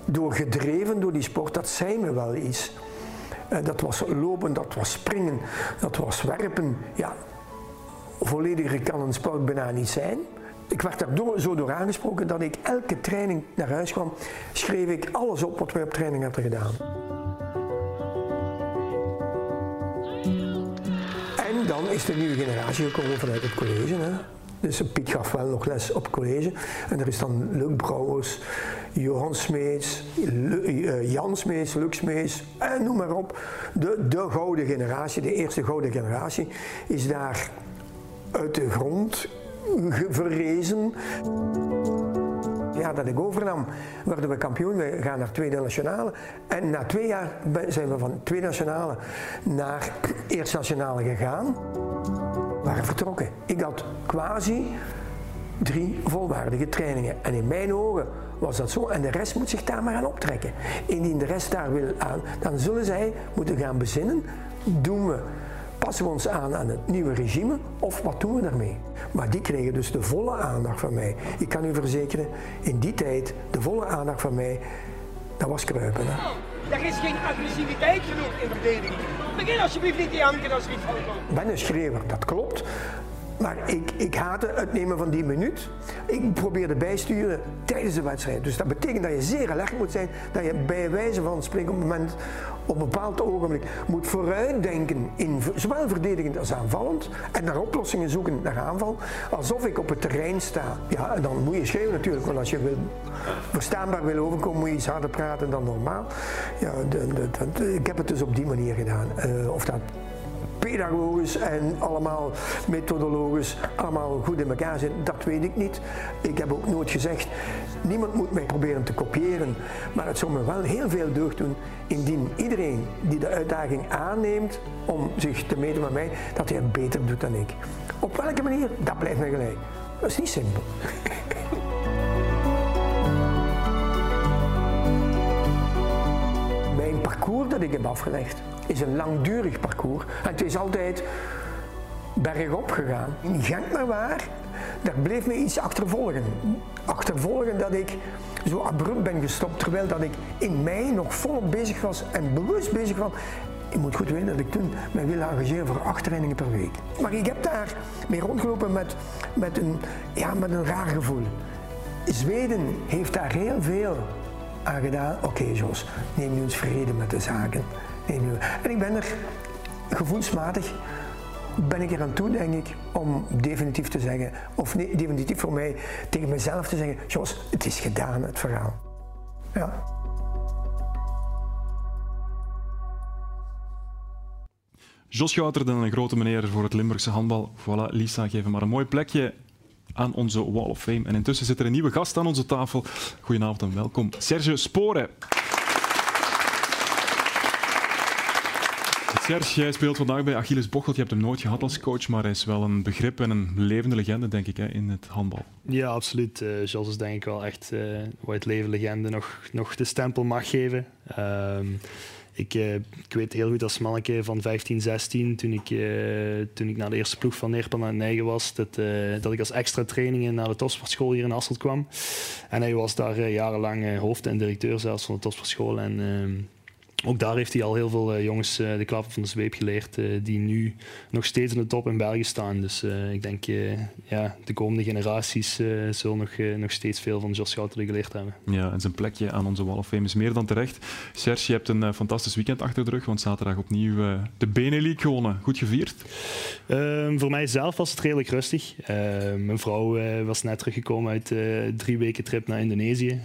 door gedreven door die sport, dat zei me wel iets. Uh, dat was lopen, dat was springen, dat was werpen. Ja, vollediger kan een sport bijna niet zijn. Ik werd daar zo door aangesproken dat ik elke training naar huis kwam, schreef ik alles op wat we op training hadden gedaan. En dan is de nieuwe generatie gekomen vanuit het college. Hè. Dus Piet gaf wel nog les op college. En er is dan Luc Brouwers, Johan Smeets, eh, Jan Smeets, Luc Smeets, en noem maar op. De, de gouden generatie, de eerste gouden generatie, is daar uit de grond verrezen. Ja, dat ik overnam, werden we kampioen. We gaan naar tweede nationale. En na twee jaar zijn we van tweede nationale naar eerste nationale gegaan. Waren vertrokken. Ik had quasi drie volwaardige trainingen. En in mijn ogen was dat zo. En de rest moet zich daar maar aan optrekken. Indien de rest daar wil aan, dan zullen zij moeten gaan bezinnen. Doen we passen we ons aan aan het nieuwe regime of wat doen we daarmee? Maar die kregen dus de volle aandacht van mij. Ik kan u verzekeren, in die tijd, de volle aandacht van mij, dat was kruipen. Er is geen agressiviteit genoeg in verdediging. Begin alsjeblieft niet die hanken als er iets van ben een schreeuwer, dat klopt. Maar ik, ik haatte het nemen van die minuut. Ik probeerde bijsturen tijdens de wedstrijd. Dus dat betekent dat je zeer alert moet zijn. Dat je bij wijze van spreken op moment, op een bepaald ogenblik, moet vooruitdenken. In, zowel verdedigend als aanvallend. En naar oplossingen zoeken naar aanval. Alsof ik op het terrein sta. Ja, dan moet je schreeuwen natuurlijk. Want als je wil, verstaanbaar wil overkomen, moet je iets harder praten dan normaal. Ja, de, de, ik heb het dus op die manier gedaan. Uh, of dat pedagogisch en allemaal methodologisch allemaal goed in elkaar zit, dat weet ik niet. Ik heb ook nooit gezegd, niemand moet mij proberen te kopiëren, maar het zou me wel heel veel deugd doen indien iedereen die de uitdaging aanneemt om zich te meten met mij, dat hij het beter doet dan ik. Op welke manier? Dat blijft me gelijk. Dat is niet simpel. Mijn parcours dat ik heb afgelegd, is een langdurig parcours. En het is altijd bergop gegaan. In Genk maar waar, daar bleef me iets achtervolgen. Achtervolgen dat ik zo abrupt ben gestopt, terwijl dat ik in mei nog volop bezig was en bewust bezig was. Ik moet goed weten dat ik toen mij wil engageren voor acht trainingen per week. Maar ik heb daar mee rondgelopen met, met, een, ja, met een raar gevoel. Zweden heeft daar heel veel aan gedaan. Oké Jos, neem nu eens vrede met de zaken. En ik ben er gevoelsmatig ben ik er aan toe, denk ik, om definitief te zeggen, of nee, definitief voor mij tegen mezelf te zeggen, Jos, het is gedaan, het verhaal. Ja. Jos Schouteren, een grote meneer voor het Limburgse handbal. Voilà, Lisa, geef hem maar een mooi plekje aan onze Wall of Fame. En intussen zit er een nieuwe gast aan onze tafel. Goedenavond en welkom, Serge Sporen. Serge, jij speelt vandaag bij Achilles Bocholt. Je hebt hem nooit gehad als coach, maar hij is wel een begrip en een levende legende, denk ik, hè, in het handbal. Ja, absoluut. Uh, Jos is denk ik wel echt uh, waar het leven legende nog, nog de stempel mag geven. Uh, ik, uh, ik, weet heel goed als manneke van 15, 16, toen ik, toen ik naar de eerste ploeg van Neerpan aan Nijgen was, dat, dat ik als extra trainingen naar de topsportschool hier in Hasselt kwam. En hij was daar jarenlang hoofd en directeur zelfs van de topsportschool. En ehm, ook daar heeft hij al heel veel uh, jongens uh, de klappen van de zweep geleerd, uh, die nu nog steeds in de top in België staan. Dus ik denk, ja, de komende generaties zullen nog, nog steeds veel van Jos Schouteren geleerd hebben. Ja, en zijn plekje aan onze Wall of Fame is meer dan terecht. Serge, je hebt een fantastisch weekend achter de rug, want zaterdag opnieuw de Benelink gewonnen. Goed gevierd? Ehm, voor mij zelf was het redelijk rustig. Ehm, mijn vrouw was net teruggekomen uit drie weken trip naar Indonesië.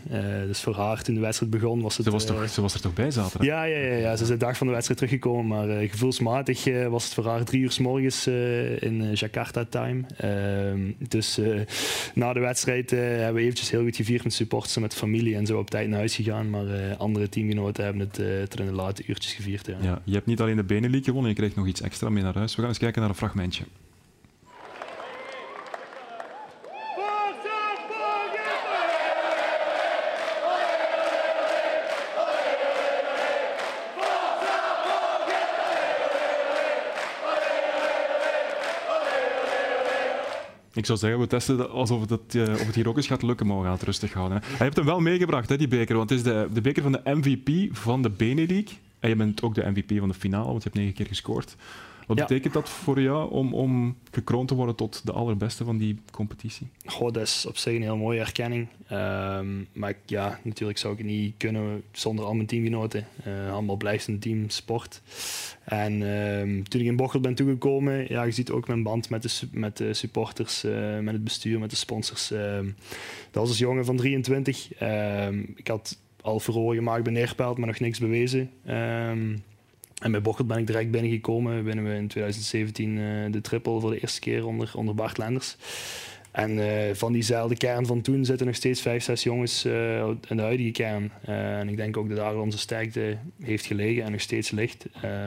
dus voor haar, toen de wedstrijd begon, was het... Ze was, toch, ze was er toch bij zaterdag? Ja, ja, ja, ze is de dag van de wedstrijd teruggekomen, maar uh, gevoelsmatig uh, was het voor haar drie uur s morgens uh, in Jakarta time. Ehm, dus na de wedstrijd hebben we eventjes heel goed gevierd met supporters met familie en zo op tijd naar huis gegaan. Maar andere teamgenoten hebben het tot in de late uurtjes gevierd. Ja. ja. je hebt niet alleen de Benelink gewonnen, je krijgt nog iets extra mee naar huis. We gaan eens kijken naar een fragmentje. Ik zou zeggen, we testen alsof het, of het hier ook eens gaat lukken, maar we gaan het rustig houden. Hij heeft hem wel meegebracht, hè, die beker, want het is de, de beker van de MVP van de Benelink. En je bent ook de MVP van de finale, want je hebt negen keer gescoord. Wat betekent dat voor jou om, om gekroond te worden tot de allerbeste van die competitie? Goh, dat is op zich een heel mooie erkenning. Ehm, maar ja, natuurlijk zou ik het niet kunnen zonder al mijn teamgenoten. Uh, allemaal blijft een team sport. En ehm, toen ik in Bochel ben toegekomen, ja, je ziet ook mijn band met de, met de supporters, uh, met het bestuur, met de sponsors. Ehm, dat was als jongen van 23. ik had al verhoor gemaakt bij Neerpelt, maar nog niks bewezen. En bij Bochelt ben ik direct binnengekomen. Winnen we in 2017 uh, eh, de triple voor de eerste keer onder, onder Bart Lenders. En uh, van diezelfde kern van toen zitten nog steeds vijf, zes jongens uh, in de huidige kern. Uh, en ik denk ook dat daar onze sterkte heeft gelegen en nog steeds ligt.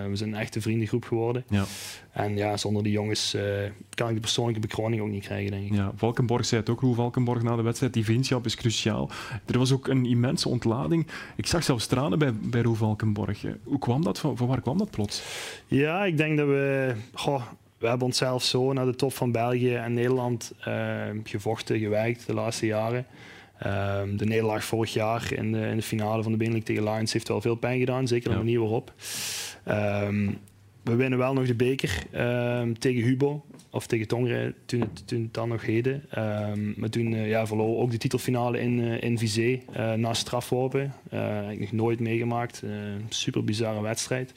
we zijn een echte vriendengroep geworden. Ja. En ja, zonder die jongens kan ik de persoonlijke bekroning ook niet krijgen, denk ik. Ja, Valkenborg zei het ook, Roel Valkenborg na de wedstrijd. Die vriendschap is cruciaal. Er was ook een immense ontlading. Ik zag zelfs tranen bij, bij Roel Valkenborg. Hoe kwam dat? Van, van waar kwam dat plots? Ja, ik denk dat we... Goh, we hebben onszelf zo naar de top van België en Nederland uh, gevochten, gewerkt de laatste jaren. Uh, de nederlaag vorig jaar in de, in de finale van de Benelink tegen Lions heeft wel veel pijn gedaan, zeker de manier waarop. Um, we winnen wel nog de beker ehm, tegen Hubo. Of tegen Tongeren, toen het, toen dan nog heden. Um, maar toen uh, ja, verloor ook de titelfinale in, uh, in Vizé uh, na strafworpen. heb ik nog nooit meegemaakt. super bizarre wedstrijd.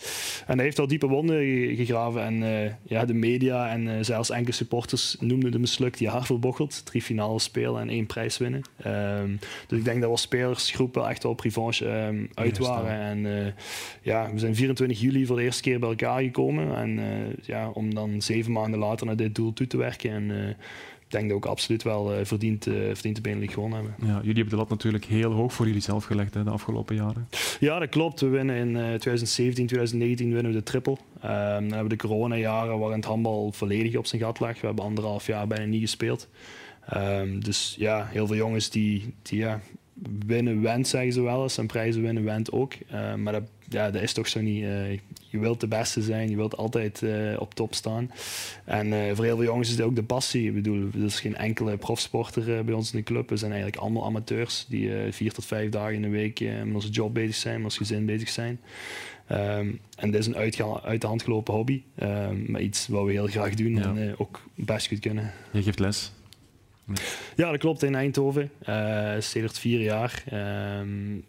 En hij heeft al diepe wonden gegraven. En ja, de media en zelfs enkele supporters noemden de mislukt jaar voor Bocholt. Drie finales spelen en één prijs winnen. Um, dus ik denk dat we spelersgroep wel echt wel op revanche uit waren. En ja, we zijn 24 juli voor de eerste keer bij elkaar gekomen. En ja, om dan zeven maanden later naar dit doel toe te werken. En uh, ik denk dat ook absoluut wel uh, verdient, uh, verdient de gewonnen hebben. Ja, jullie hebben de lat natuurlijk heel hoog voor jullie zelf gelegd hè, de afgelopen jaren. Ja, dat klopt. We winnen in 2017, 2019 winnen we de triple. Ehm, dan hebben we de coronajaren waarin het handbal volledig op zijn gat lag. We hebben anderhalf jaar bijna niet gespeeld. Um, dus ja, heel veel jongens die, die ja, winnen went, zeggen ze wel eens. En prijzen winnen went ook. Uh, maar dat, ja, dat is toch zo niet. Je wilt de beste zijn, je wilt altijd uh, op top staan. En voor heel veel jongens is het ook de passie. Ik bedoel, er is geen enkele profsporter bij ons in de club. We zijn eigenlijk allemaal amateurs die vier tot vijf dagen in de week met onze job bezig zijn, met ons gezin bezig zijn. Um, en dit is een uit de hand gelopen hobby, um, maar iets wat we heel graag doen ja. en ook best goed kunnen. Je geeft les? Ja, dat klopt, in Eindhoven. Uh, sinds vier jaar. Uh,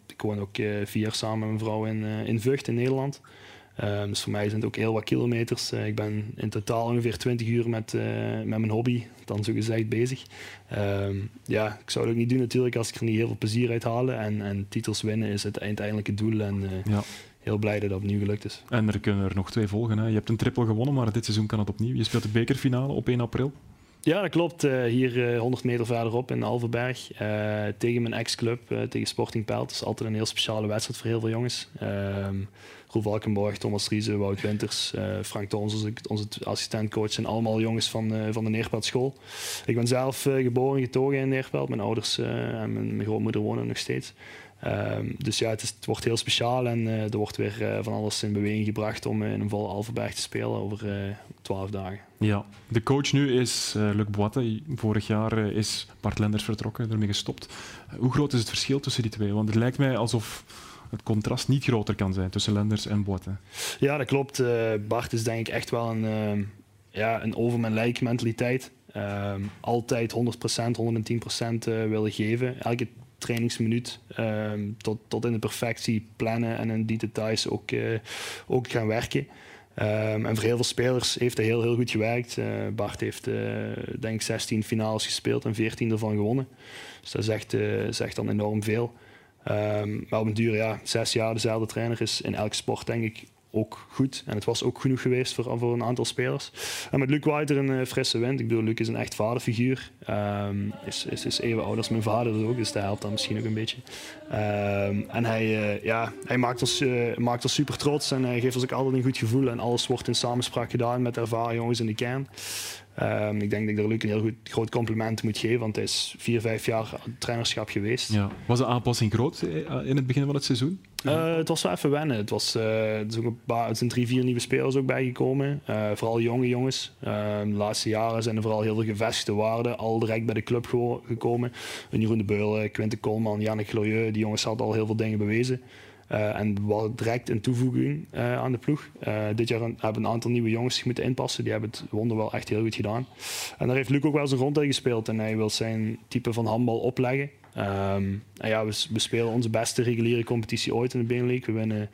ik woon ook uh, vier jaar samen met mijn vrouw in, in Vught in Nederland. Ehm, dus voor mij zijn het ook heel wat kilometers. ik ben in totaal ongeveer 20 uur met, met mijn hobby, dan zo gezegd, bezig. Ehm, ja, ik zou het ook niet doen natuurlijk als ik er niet heel veel plezier uit haal. En, en titels winnen is het uiteindelijke doel. En, ja heel blij dat dat opnieuw gelukt is. En er kunnen er nog twee volgen. Hè? Je hebt een triple gewonnen, maar dit seizoen kan het opnieuw. Je speelt de bekerfinale op 1 april. Ja, dat klopt. Uh, hier uh, 100 meter verderop in Alverberg. Uh, tegen mijn ex-club, eh, tegen Sporting Pelt. Dat is altijd een heel speciale wedstrijd voor heel veel jongens. Ehm, Roel Valkenborg, Thomas Riese, Wout Winters, Frank Tons, onze, onze assistentcoach. zijn allemaal jongens van, van de Neerpelt school. Ik ben zelf geboren en getogen in Neerpelt. Mijn ouders en mijn, grootmoeder wonen nog steeds. Um, dus ja, het, wordt heel speciaal en er wordt weer van alles in beweging gebracht om in een volle Alverberg te spelen over twaalf dagen. Ja, de coach nu is Luc Boite. Vorig jaar is Bart Lenders vertrokken, ermee gestopt. hoe groot is het verschil tussen die twee? Want het lijkt mij alsof het contrast niet groter kan zijn tussen Lenders en Boite. Ja, dat klopt. Bart is denk ik echt wel een, ehm, ja, een over mijn lijk mentaliteit. Ehm, altijd 100%, 110% willen geven. Elke trainingsminuut ehm, tot, tot in de perfectie plannen en in die details ook, uh, ook gaan werken. Um, en voor heel veel spelers heeft hij heel, heel goed gewerkt. Uh, Bart heeft uh, denk ik 16 finales gespeeld en 14 ervan gewonnen. Dus dat zegt, zegt dan enorm veel. Ehm, maar op een duur, ja, zes jaar dezelfde trainer is in elke sport denk ik ook goed. En het was ook genoeg geweest voor, voor een aantal spelers. En met Luc White een uh, frisse wind. Ik bedoel, Luc is een echt vaderfiguur. Um, is, is, is even oud als mijn vader dus ook, dus dat helpt dan misschien ook een beetje. Um, en hij, uh, ja, hij maakt, ons, uh, maakt ons super trots en hij geeft ons ook altijd een goed gevoel. En alles wordt in samenspraak gedaan met ervaren jongens in de kern. Um, ik denk dat ik daar Luc een heel goed, groot compliment moet geven, want hij is vier, vijf jaar trainerschap geweest. Ja. Was de aanpassing groot in het begin van het seizoen? Uh, het was wel even wennen. Het, was, uh, paar, het zijn drie, vier nieuwe spelers ook bijgekomen. Uh, vooral jonge jongens. de laatste jaren zijn er vooral heel veel gevestigde waarden al direct bij de club gekomen. Jeroen de Beul, Quinte Koolman, Jannik Glorieux. Die jongens hadden al heel veel dingen bewezen. Uh, en wat direct een toevoeging uh, aan de ploeg. Uh, dit jaar hebben een aantal nieuwe jongens zich moeten inpassen. Die hebben het wonder wel echt heel goed gedaan. En daar heeft Luc ook wel zijn rond in gespeeld. En hij wil zijn type van handbal opleggen. Um, en ja, we, spelen onze beste reguliere competitie ooit in de Benelux. We winnen,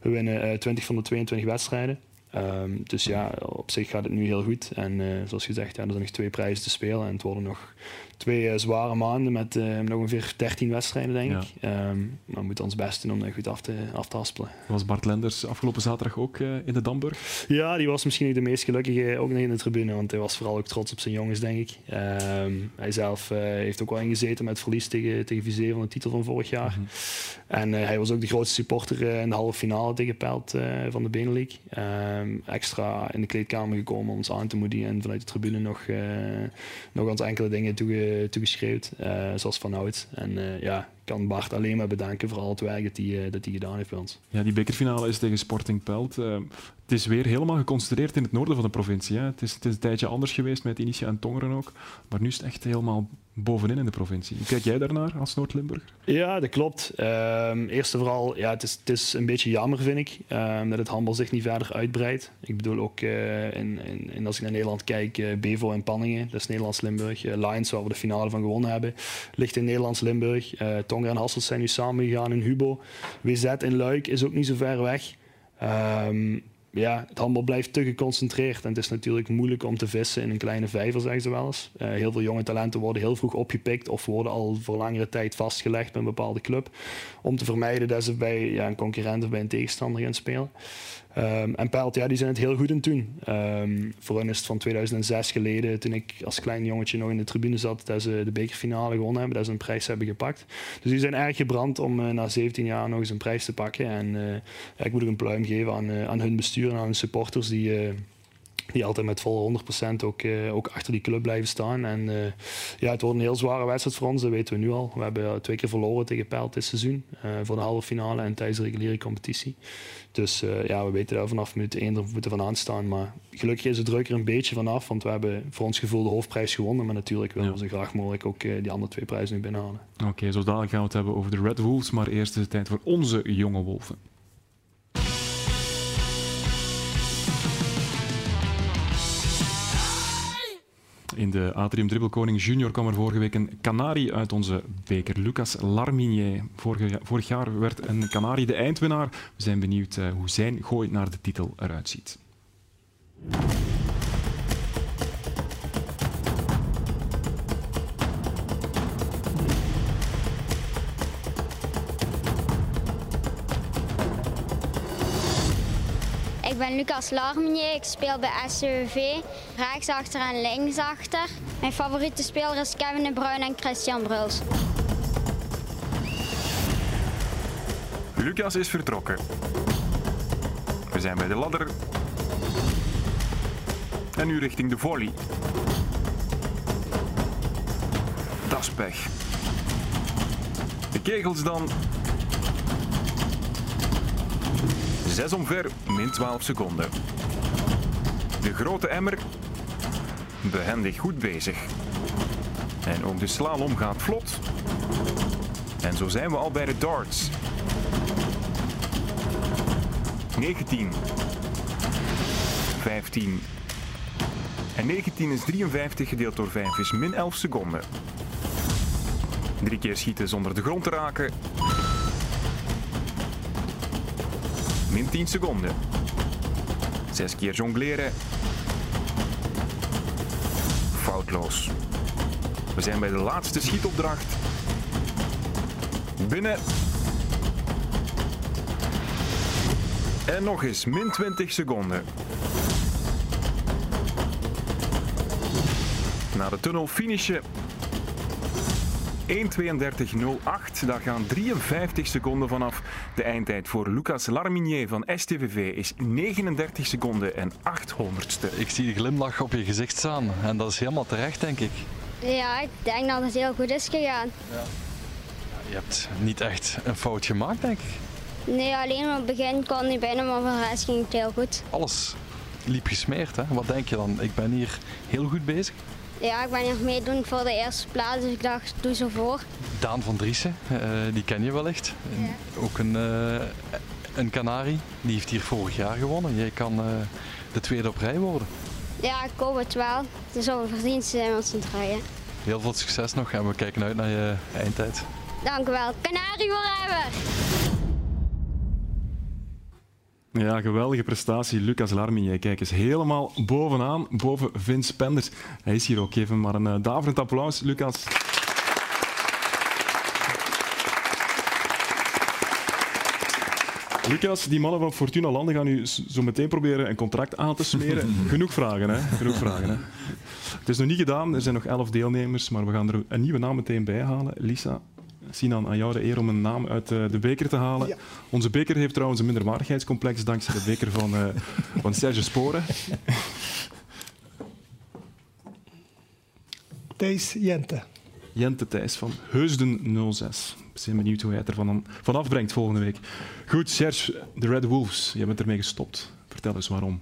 we winnen 20 van de 22 wedstrijden. Um, dus ja, op zich gaat het nu heel goed. En zoals gezegd, ja, er zijn nog twee prijzen te spelen. En het worden nog twee uh, zware maanden met uh, nog ongeveer 13 wedstrijden, denk ik. Um, maar we moeten ons best doen om dat goed af te, af te haspelen. Was Bart Lenders afgelopen zaterdag ook uh, in de Damburg? Ja, die was misschien niet de meest gelukkige ook nog in de tribune, want hij was vooral ook trots op zijn jongens, denk ik. Um, hij zelf heeft ook wel ingezeten met verlies tegen, tegen Vizé van de titel van vorig jaar. Mm -hmm. En hij was ook de grootste supporter in de halve finale tegen Pelt van de Benelux. Um, extra in de kleedkamer gekomen om ons aan te moedigen en vanuit de tribune nog, nog ons enkele dingen toe toegeschreeuwd, uh, zoals vanouds. En uh, ja, kan Bart alleen maar bedanken voor al het werk dat hij, dat hij gedaan heeft bij ons. Ja, die bekerfinale is tegen Sporting Pelt. Het is weer helemaal geconcentreerd in het noorden van de provincie. Hè. Het, is, het is een tijdje anders geweest met Initia en Tongeren ook. Maar nu is het echt helemaal bovenin in de provincie. Kijk jij daarnaar als Noord-Limburger? Ja, dat klopt. Um, eerst en vooral, ja, het, is, het is een beetje jammer, vind ik, um, dat het handbal zich niet verder uitbreidt. Ik bedoel ook, uh, in, in, in, als ik naar Nederland kijk, uh, Bevo en Panningen, dat is Nederlands-Limburg. Uh, Lions, waar we de finale van gewonnen hebben, ligt in Nederlands-Limburg. Tongeren en Hasselt zijn nu samengegaan in Hubo. WZ in Luik is ook niet zo ver weg. Um, ja, het handbal blijft te geconcentreerd. En het is natuurlijk moeilijk om te vissen in een kleine vijver, zeggen ze wel eens. Uh, heel veel jonge talenten worden heel vroeg opgepikt of worden al voor langere tijd vastgelegd bij een bepaalde club. Om te vermijden dat ze bij ja, een concurrent of bij een tegenstander gaan spelen. Um, en Pelt, ja, die zijn het heel goed in toen. Um, voor hen is het van 2006 geleden, toen ik als klein jongetje nog in de tribune zat, dat ze de bekerfinale gewonnen hebben, dat ze een prijs hebben gepakt. Dus die zijn erg gebrand om uh, na 17 jaar nog eens een prijs te pakken. En ja, ik moet ook een pluim geven aan, uh, aan hun bestuur en aan hun supporters die die altijd met volle 100% ook, uh, ook achter die club blijven staan. En uh, ja, het wordt een heel zware wedstrijd voor ons, dat weten we nu al. We hebben twee keer verloren tegen Pelt dit seizoen, uh, voor de halve finale en tijdens de reguliere competitie. Dus ja, we weten daar vanaf minuut 1 er moeten van aanstaan. Maar gelukkig is het druk er een beetje vanaf, want we hebben voor ons gevoel de hoofdprijs gewonnen. Maar natuurlijk willen we zo graag mogelijk ook die andere twee prijzen nu binnenhalen. Oké, okay, zo dadelijk gaan we het hebben over de Red Wolves, maar eerst is het tijd voor onze jonge wolven. In de Atrium Dribbelkoning Junior kwam er vorige week een Canari uit onze beker. Lucas Larminier. Vorige, vorig jaar werd een Canari de eindwinnaar. We zijn benieuwd uh, hoe zijn gooi naar de titel eruit ziet. Ben Lucas Larminier, ik speel bij SCUV, rechtsachter en linksachter. Mijn favoriete speler is Kevin de Bruyne en Christian Bruls. Lucas is vertrokken. We zijn bij de ladder. En nu richting de volley. Dat is pech. De kegels dan 6 omver, min 12 seconden. De grote emmer, behendig goed bezig. En ook de slalom gaat vlot. En zo zijn we al bij de darts. 19. 15. En 19 is 53 gedeeld door 5 is min 11 seconden. Drie keer schieten zonder de grond te raken Min 10 seconden. Zes keer jongleren. Foutloos. We zijn bij de laatste schietopdracht. Binnen. En nog eens, min 20 seconden. Na de tunnel finishen. 1.32.08, daar gaan 53 seconden vanaf. De eindtijd voor Lucas Larminier van STVV is 39 seconden en 800ste. Ik zie de glimlach op je gezicht staan en dat is helemaal terecht, denk ik. Ja, ik denk dat het heel goed is gegaan. Ja. Je hebt niet echt een fout gemaakt, denk ik. Nee, alleen op het begin kon niet binnen, maar voor de rest ging het heel goed. Alles liep gesmeerd, hè? Wat denk je dan? Ik ben hier heel goed bezig. Ja, ik ben hier meedoen voor de eerste plaats, dus ik dacht, doe zo voor. Daan van Driessen, uh, die ken je wellicht. Ja. Ook een, uh, een Canari, die heeft hier vorig jaar gewonnen. Jij kan uh, de tweede op rij worden. Ja, ik hoop het wel. Het is over verdiensten zijn met z'n drieën. Heel veel succes nog en we kijken uit naar je eindtijd. Dank u wel. Canari forever! Ja, geweldige prestatie. Lucas Larminier, kijk eens, helemaal bovenaan, boven Vince Penders. Hij is hier ook, even maar een uh, daverend applaus, Lucas. Lucas, die mannen van Fortuna Landen gaan nu zo meteen proberen een contract aan te smeren. Genoeg vragen, hè? Genoeg vragen, hè? Het is nog niet gedaan, er zijn nog elf deelnemers, maar we gaan er een nieuwe naam meteen bij halen. Lisa, Sinan, aan jou de eer om een naam uit de beker te halen. Ja. Onze beker heeft trouwens een minderwaardigheidscomplex dankzij de beker van, uh, van Serge Sporen. Thijs Jente. Jente Thijs van Heusden 06. Ik ben benieuwd hoe hij het er van, van afbrengt volgende week. Goed, Serge, de Red Wolves, je bent ermee gestopt. Vertel eens waarom.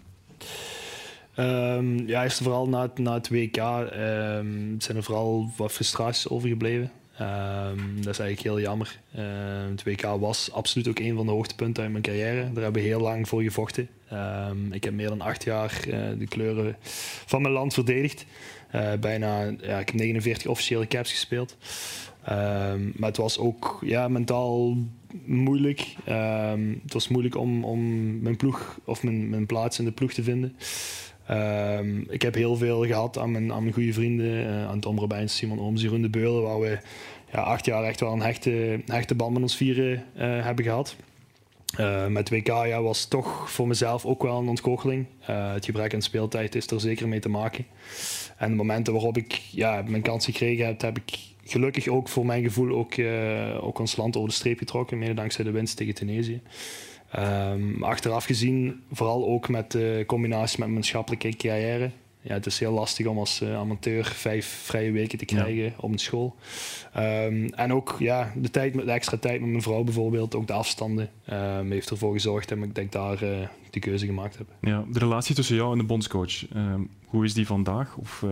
Um, ja, eerst vooral na het, na het WK um, zijn er vooral wat frustraties overgebleven. Um, dat is eigenlijk heel jammer. Uh, het WK was absoluut ook een van de hoogtepunten uit mijn carrière. Daar hebben we heel lang voor gevochten. Um, ik heb meer dan acht jaar uh, de kleuren van mijn land verdedigd. Uh, bijna, ja, ik heb 49 officiële caps gespeeld. Maar het was ook ja, mentaal moeilijk. het was moeilijk om, om mijn ploeg of mijn, mijn plaats in de ploeg te vinden. Um, ik heb heel veel gehad aan mijn, aan mijn goede vrienden, uh, aan Tom Robijns, Simon Ooms, Jeroen de Beulen, waar we ja, acht jaar echt wel een hechte, hechte band met ons vieren uh, hebben gehad. Uh, met WK ja, was toch voor mezelf ook wel een ontgoocheling. het gebrek aan speeltijd is er zeker mee te maken. En de momenten waarop ik ja, mijn kans gekregen heb, heb ik gelukkig ook voor mijn gevoel ook, ook ons land over de streep getrokken, mede dankzij de winst tegen Tunesië. Um, achteraf gezien, vooral ook met de combinatie met mijn maatschappelijke carrière. Ja, het is heel lastig om als uh, amateur vijf vrije weken te krijgen ja. op een school. Um, en ook ja, de, tijd, de extra tijd met mijn vrouw bijvoorbeeld, ook de afstanden, um, heeft ervoor gezorgd dat ik denk daar uh, die keuze gemaakt heb. Ja, de relatie tussen jou en de bondscoach, hoe is die vandaag? Of, uh,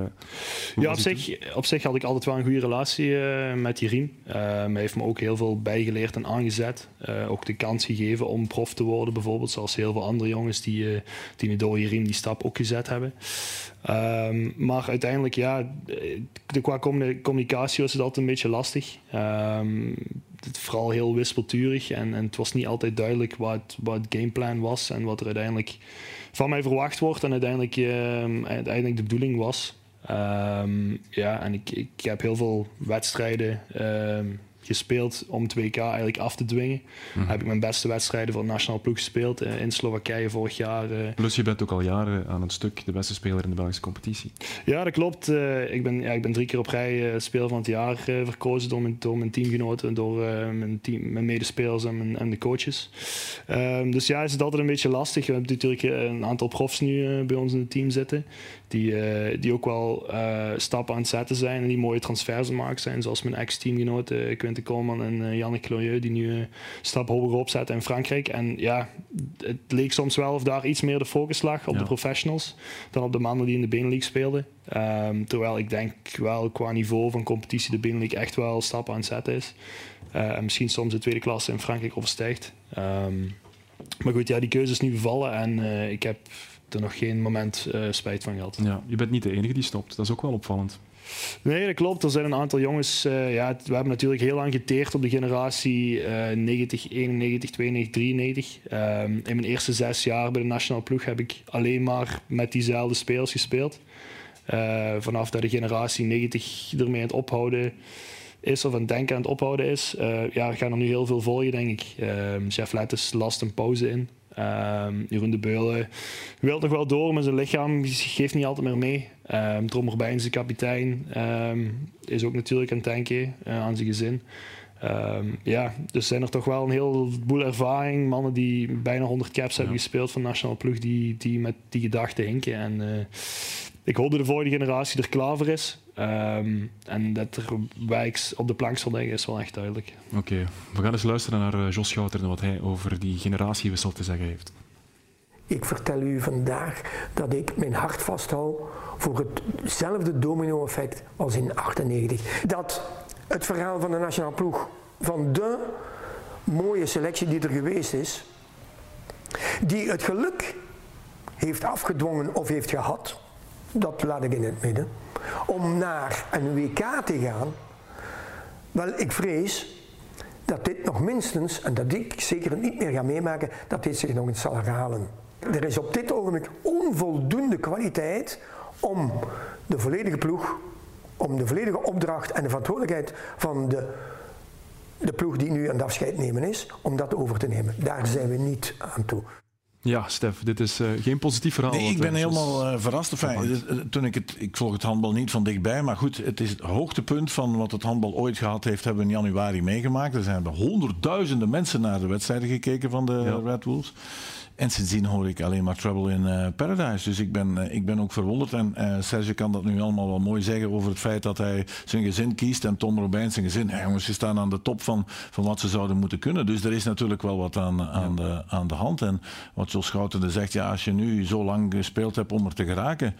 ja, op zich, op zich had ik altijd wel een goede relatie uh, met Jeroen. Uh, hij heeft me ook heel veel bijgeleerd en aangezet. ook de kans gegeven om prof te worden, bijvoorbeeld. Zoals heel veel andere jongens die, die nu door Jeroen die stap ook gezet hebben. Um, maar uiteindelijk, ja, de, qua communicatie was het altijd een beetje lastig. Um, het vooral heel wispelturig en, en het was niet altijd duidelijk wat, wat het gameplan was en wat er uiteindelijk van mij verwacht wordt en uiteindelijk, uh, uiteindelijk de bedoeling was. Um, ja, en ik, ik heb heel veel wedstrijden um, gespeeld om het WK eigenlijk af te dwingen. Mm. Heb ik mijn beste wedstrijden voor de nationale ploeg gespeeld uh, in Slowakije vorig jaar. Uh. Plus je bent ook al jaren aan een stuk de beste speler in de Belgische competitie. Ja, dat klopt. Uh, ik, ben, ja, ik ben drie keer op rij speler van het jaar verkozen door mijn, door mijn teamgenoten, door mijn, team, mijn medespelers en, mijn, en de coaches. Um, dus ja, is het altijd een beetje lastig. We hebben natuurlijk een aantal profs nu bij ons in het team zitten. Die, die ook wel stappen aan het zetten zijn en die mooie transfers maken zijn. Zoals mijn ex-teamgenoot Quinten Koolman en uh, Janne Cloyeux, die nu een stap hoger opzetten in Frankrijk. En ja, het leek soms wel of daar iets meer de focus lag op ja. de professionals dan op de mannen die in de Benelux speelden. Um, terwijl ik denk wel qua niveau van competitie de Benelux echt wel stappen aan het zetten is. Uh, en misschien soms de tweede klasse in Frankrijk overstijgt. Um, maar goed, ja, die keuze is nu bevallen en uh, ik heb er nog geen moment spijt van gehad. Ja, je bent niet de enige die stopt, dat is ook wel opvallend. Nee, dat klopt. Er zijn een aantal jongens. Uh, ja, we hebben natuurlijk heel lang geteerd op de generatie uh, 90, 91, 92, 93. Uh, in mijn eerste zes jaar bij de nationale ploeg heb ik alleen maar met diezelfde spelers gespeeld. Uh, vanaf dat de generatie 90 ermee aan het ophouden is of aan het denken aan het ophouden is, uh, ja, gaan er nu heel veel volgen, denk ik. Chef Lettes last een pauze in. Ehm, Jeroen de Beulen wil nog wel door, maar zijn lichaam geeft niet altijd meer mee. Um, Trommer is de kapitein, ehm, is ook natuurlijk aan het denken uh, aan zijn gezin. ja, dus zijn er toch wel een heleboel ervaring. Mannen die bijna 100 caps hebben gespeeld van de nationale ploeg, die, die met die gedachten hinken. En uh, ik hoop dat de volgende generatie er klaar voor is. Um, en dat er wijks op de plank zal liggen, is wel echt duidelijk. Oké, we gaan eens luisteren naar uh, Jos Schouten en wat hij over die generatiewissel te zeggen heeft. Ik vertel u vandaag dat ik mijn hart vasthoud voor hetzelfde domino-effect als in 98. Dat het verhaal van de nationale ploeg, van de mooie selectie die er geweest is, die het geluk heeft afgedwongen of heeft gehad, dat laat ik in het midden, om naar een WK te gaan, wel, ik vrees dat dit nog minstens, en dat ik zeker niet meer ga meemaken, dat dit zich nog eens zal herhalen. Er is op dit ogenblik onvoldoende kwaliteit om de volledige ploeg, om de volledige opdracht en de verantwoordelijkheid van de, de ploeg die nu aan het afscheid nemen is, om dat over te nemen. Daar zijn we niet aan toe. Ja, Stef, dit is uh, geen positief verhaal. Nee, ik ben helemaal uh, verrast. Enfin, toen ik, het, ik volg het handbal niet van dichtbij, maar goed, het is het hoogtepunt van wat het handbal ooit gehad heeft, hebben we in januari meegemaakt. Er zijn honderdduizenden mensen naar de wedstrijden gekeken van de ja. Red Wolves. En sindsdien hoor ik alleen maar Trouble in uh, Paradise. Dus ik ben, uh, ik ben ook verwonderd. En uh, Serge kan dat nu allemaal wel mooi zeggen over het feit dat hij zijn gezin kiest. En Tom Robijn zijn gezin. Ja, jongens, ze staan aan de top van, van wat ze zouden moeten kunnen. Dus er is natuurlijk wel wat aan, aan, de, aan de hand. En wat Jos Schouten zegt, ja, als je nu zo lang gespeeld hebt om er te geraken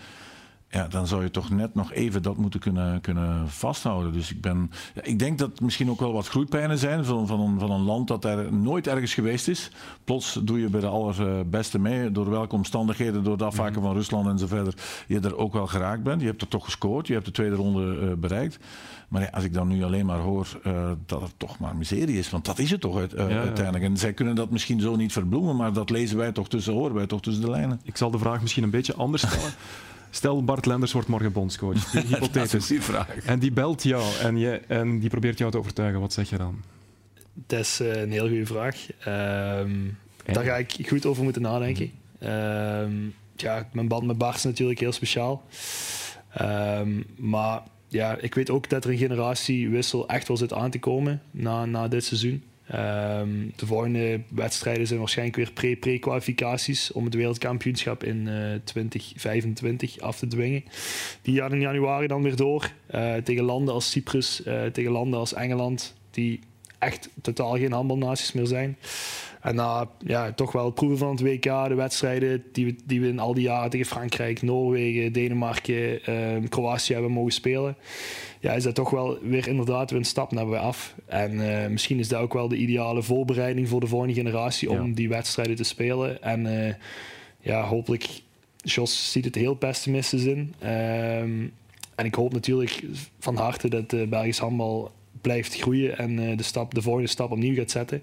ja, dan zou je toch net nog even dat moeten kunnen, kunnen vasthouden. Dus ik, ben, ja, ik denk dat misschien ook wel wat groeipijnen zijn van, van, een, van een land dat er nooit ergens geweest is. Plots doe je bij de allerbeste mee, door welke omstandigheden, door het afhaken mhm. van Rusland en zo verder, je er ook wel geraakt bent. Je hebt er toch gescoord, je hebt de tweede ronde uh, bereikt. Maar ja, als ik dan nu alleen maar hoor uh, dat het toch maar miserie is, want dat is het toch uit, uh, ja, uiteindelijk. En zij kunnen dat misschien zo niet verbloemen, maar dat lezen wij toch tussen, horen wij toch tussen de lijnen. Ik zal de vraag misschien een beetje anders stellen. Stel, Bart Lenders wordt morgen bondscoach. Hypothetisch. die vraag. En die belt jou en, je, en die probeert jou te overtuigen. Wat zeg je dan? Dat is uh, een heel goede vraag. Um, daar ga ik goed over moeten nadenken. Um, ja, mijn band met Bart is natuurlijk heel speciaal. Um, maar ja, ik weet ook dat er een generatiewissel echt wel zit aan te komen na, na dit seizoen. Um, de volgende wedstrijden zijn waarschijnlijk weer pre-kwalificaties om het wereldkampioenschap in uh, eh, 2025 af te dwingen. Die gaan in januari dan weer door uh, tegen landen als Cyprus, uh, tegen landen als Engeland, die echt totaal geen handbalnaties meer zijn. En na ja, toch wel het proeven van het WK, de wedstrijden die we, die we in al die jaren tegen Frankrijk, Noorwegen, Denemarken, uh, Kroatië hebben mogen spelen, ja, is dat toch wel weer inderdaad weer een stap naar weer af. En uh, misschien is dat ook wel de ideale voorbereiding voor de volgende generatie om die wedstrijden te spelen. En uh, ja, hopelijk, Jos ziet het heel pessimistisch in. Um, en ik hoop natuurlijk van harte dat de Belgisch handbal blijft groeien en uh, de, stap, de volgende stap opnieuw gaat zetten.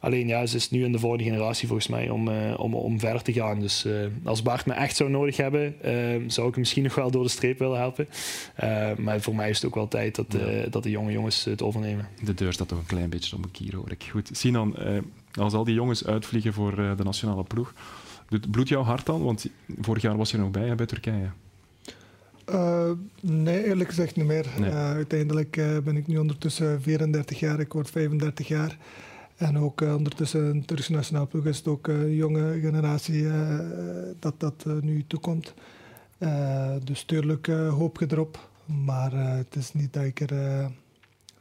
Alleen ja, ze is nu in de volgende generatie volgens mij om, uh, om, om verder te gaan. Dus uh, als Bart me echt zou nodig hebben, zou ik hem misschien nog wel door de streep willen helpen. maar voor mij is het ook wel tijd dat, ja. dat de jonge jongens het overnemen. De deur staat toch een klein beetje om een kier, hoor ik. Goed, Sinan, als al die jongens uitvliegen voor de nationale ploeg, doet bloed jouw hart dan? Want vorig jaar was je er nog bij hè, bij Turkije. Uh, nee, eerlijk gezegd niet meer. Nee. Uh, uiteindelijk uh, ben ik nu ondertussen 34 jaar, ik word 35 jaar. En ook ondertussen een Turkse nationaal ploeg is het ook een jonge generatie dat dat nu toekomt. dus tuurlijk hoop je erop. Maar het is niet dat ik, er,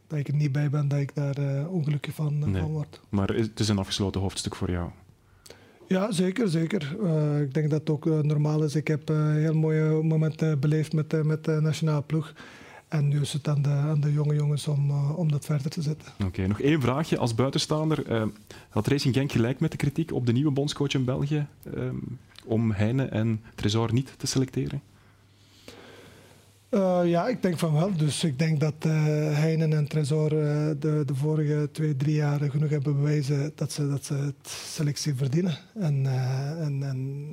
dat ik er niet bij ben, dat ik daar ongelukkig van, nee. van word. Maar het is een afgesloten hoofdstuk voor jou? Ja, zeker. zeker. Uh, ik denk dat het ook uh, normaal is. Ik heb uh, heel mooie momenten beleefd met, met de nationale ploeg. En nu is het aan de, aan de jonge jongens om, om dat verder te zetten. Oké, nog één vraagje. Als buitenstaander, had Racing Genk gelijk met de kritiek op de nieuwe bondscoach in België om Heine en Tresor niet te selecteren? Uh, ja, ik denk van wel. Dus ik denk dat uh, Heinen en Tresor uh, de, de vorige twee, drie jaar genoeg hebben bewezen dat ze, dat ze het selectie verdienen. En, en, en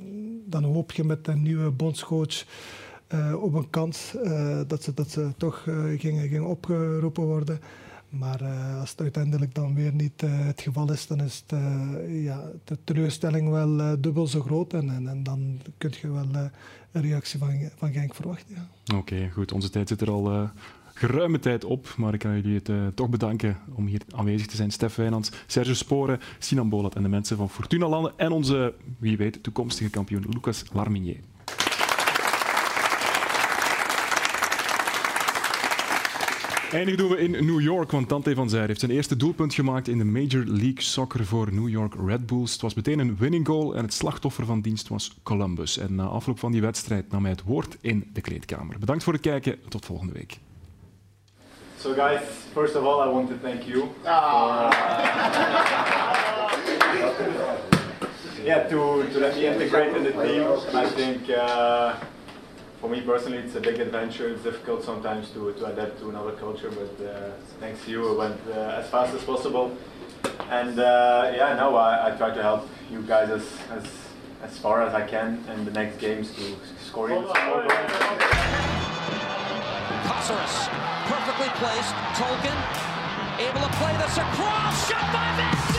dan hoop je met een nieuwe bondscoach op een kans dat, ze, dat ze toch gingen, gingen opgeroepen worden. Maar uh, als het uiteindelijk dan weer niet uh, het geval is, dan is het, uh, ja, de teleurstelling wel dubbel zo groot. En, en, dan kun je wel een reactie van, van Genk verwachten. Ja. Oké, goed. Onze tijd zit er al geruime tijd op. Maar ik kan jullie het toch bedanken om hier aanwezig te zijn. Stef Wijnands, Serge Sporen, Sinan Bolat en de mensen van Fortuna Landen. En onze, wie weet, toekomstige kampioen Lucas Larminier. Eindig doen we in New York, want Tante van Zijr heeft zijn eerste doelpunt gemaakt in de Major League Soccer voor New York Red Bulls. Het was meteen een winning goal en het slachtoffer van dienst was Columbus. En na afloop van die wedstrijd nam hij het woord in de kleedkamer. Bedankt voor het kijken, tot volgende week. So guys, first of all I want to thank you ah. for, uh, yeah, to, to let me integrate in the team. I think uh, for me personally, it's a big adventure. It's difficult sometimes to, to adapt to another culture, but uh, thanks to you, it went uh, as fast as possible. And uh, yeah, no, I, I try to help you guys as, as, as far as I can in the next games to score even more goals. perfectly placed. Tolkien able to play this across. Shot by Messi!